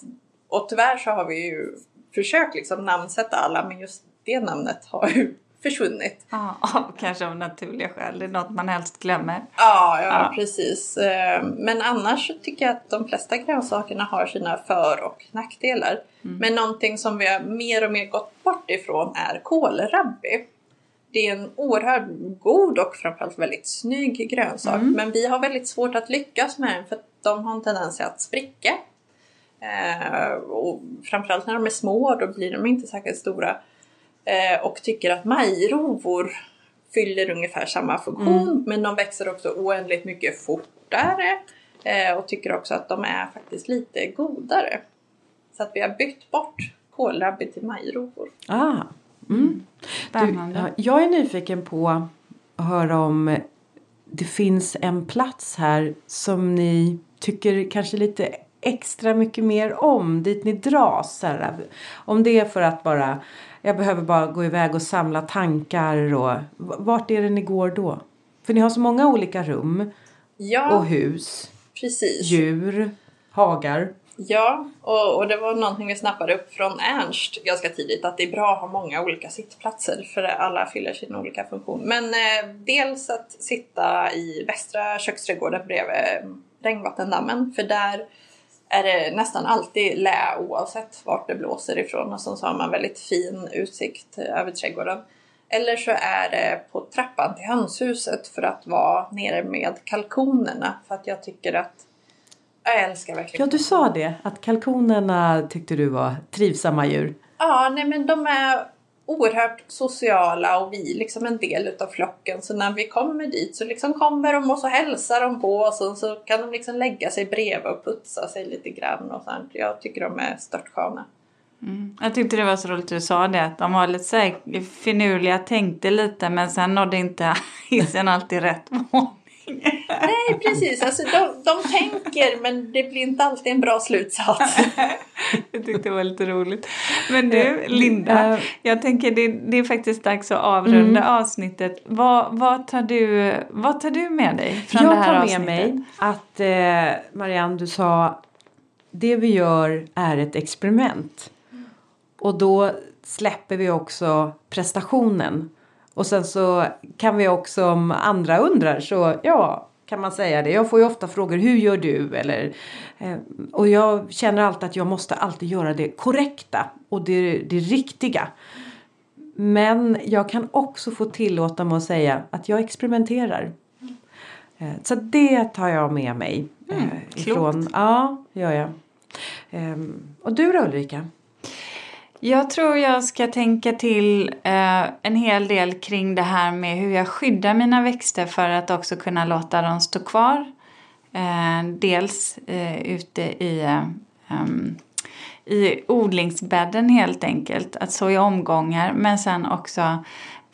och tyvärr så har vi ju försökt liksom namnsätta alla men just det namnet har ju <laughs> försvunnit. Ja, av <laughs> kanske av naturliga skäl. Det är något man helst glömmer. Ja, ja, Ja. precis. Eh, Men annars så tycker jag att de flesta grönsakerna har sina för och nackdelar. Men någonting som vi har mer och mer gått bort ifrån är kålrabbi. Det är en oerhört god och framförallt väldigt snygg grönsak. Men vi har väldigt svårt att lyckas med den för de har en tendens att spricka. Eh, och framförallt när de är små, då blir de inte särskilt stora. Eh, och tycker att majrovor fyller ungefär samma funktion mm. men de växer också oändligt mycket fortare eh, och tycker också att de är faktiskt lite godare. Så att vi har bytt bort kålrabbi till majrovor. Ah. Mm. Du, jag är nyfiken på att höra om det finns en plats här som ni tycker kanske lite extra mycket mer om, dit ni dras. Här. Om det är för att bara, jag behöver bara gå iväg och samla tankar och vart är det ni går då? För ni har så många olika rum ja, och hus, precis. djur, hagar. Ja, och, och det var någonting vi snappade upp från Ernst ganska tidigt att det är bra att ha många olika sittplatser för alla fyller sin olika funktion. Men eh, dels att sitta i västra köksträdgården bredvid regnvattendammen för där är det nästan alltid lä oavsett vart det blåser ifrån och så har man väldigt fin utsikt över trädgården. Eller så är det på trappan till hönshuset för att vara nere med kalkonerna för att jag tycker att jag älskar verkligen Ja, du sa det. Att kalkonerna tyckte du var trivsamma djur. Ja, nej men de är oerhört sociala och vi är liksom en del utav flocken. Så när vi kommer dit så liksom kommer de och så hälsar de på oss och så kan de liksom lägga sig bredvid och putsa sig lite grann och sånt. Jag tycker de är störtsköna. Mm. Jag tyckte det var så roligt du sa det, att de var lite så finurliga, tänkte lite men sen nådde inte <laughs> hissen alltid rätt mål. Nej precis, alltså de, de tänker men det blir inte alltid en bra slutsats. <laughs> jag tyckte det var lite roligt. Men du eh, Linda, jag tänker det, det är faktiskt dags att avrunda mm. avsnittet. Vad, vad, tar du, vad tar du med dig från jag det här avsnittet? Jag tar med mig att eh, Marianne du sa det vi gör är ett experiment. Och då släpper vi också prestationen. Och sen så kan vi också om andra undrar så ja kan man säga det. Jag får ju ofta frågor hur gör du? Eller, eh, och jag känner alltid att jag måste alltid göra det korrekta och det, det riktiga. Men jag kan också få tillåta mig att säga att jag experimenterar. Eh, så det tar jag med mig. Eh, mm, ifrån. Klokt. Ja, gör jag. Eh, och du då Ulrika? Jag tror jag ska tänka till eh, en hel del kring det här med hur jag skyddar mina växter för att också kunna låta dem stå kvar. Eh, dels eh, ute i, eh, i odlingsbädden helt enkelt, att så i omgångar men sen också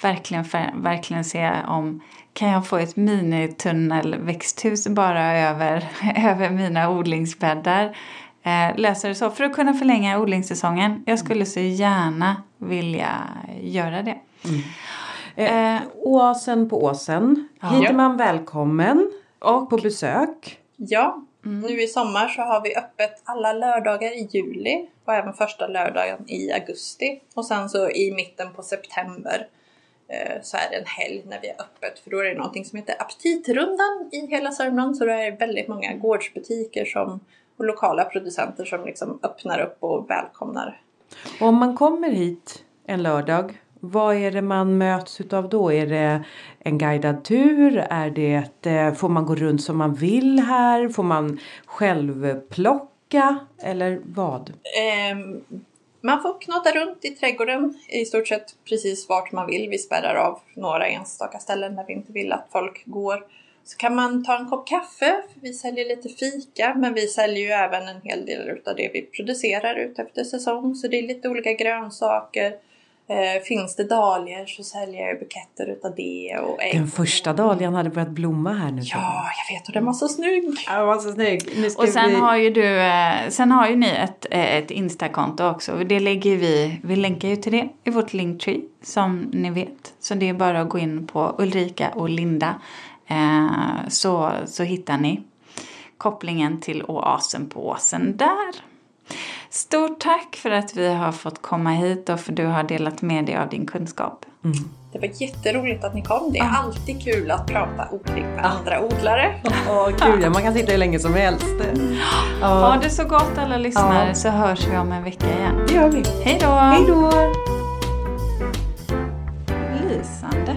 verkligen, verkligen se om kan jag få ett minitunnelväxthus bara över, <laughs> över mina odlingsbäddar eh, lösa det så för att kunna förlänga odlingssäsongen. Jag skulle så gärna vilja göra det. Mm. Eh, eh, åsen på Åsen. Ja. Hit är man välkommen och på besök. Ja, mm. nu i sommar så har vi öppet alla lördagar i juli och även första lördagen i augusti. Och sen så i mitten på september eh, så är det en helg när vi är öppet för då är det någonting som heter aptitrundan i hela Sörmland så det är väldigt många gårdsbutiker som och lokala producenter som liksom öppnar upp och välkomnar. Och om man kommer hit en lördag, vad är det man möts utav då? Är det en guidad tur? Är det, eh, får man gå runt som man vill här? Får man själv plocka? Eller vad? Um, man får knata runt i trädgården i stort sett precis vart man vill. Vi spärrar av några enstaka ställen där vi inte vill att folk går. Så kan man ta en kopp kaffe, vi säljer lite fika men vi säljer ju även en hel del av det vi producerar ut efter säsong. Så det är lite olika grönsaker. Eh, finns det dahlior så säljer jag buketter utav det och ägg. Den första dahlian hade börjat blomma här nu. Ja, jag vet och den var så snygg. Ja, den var så snygg. och sen vi... har ju du, eh, sen har ju ni ett, eh, ett Instakonto också. Det lägger vi, vi länkar ju till det i vårt Linktree som ni vet. Så det är bara att gå in på Ulrika och Linda Eh, så, så hittar ni kopplingen till oasen på åsen där. Stort tack för att vi har fått komma hit och för att du har delat med dig av din kunskap. Mm. Det var jätteroligt att ni kom. Det är ah. alltid kul att prata odling med ah. andra odlare. Åh, gud ja, man kan sitta hur länge som helst. Mm. Ha det så gott alla lyssnare ah. så hörs vi om en vecka igen. Det gör vi. Hej då! Hej då! Lysande.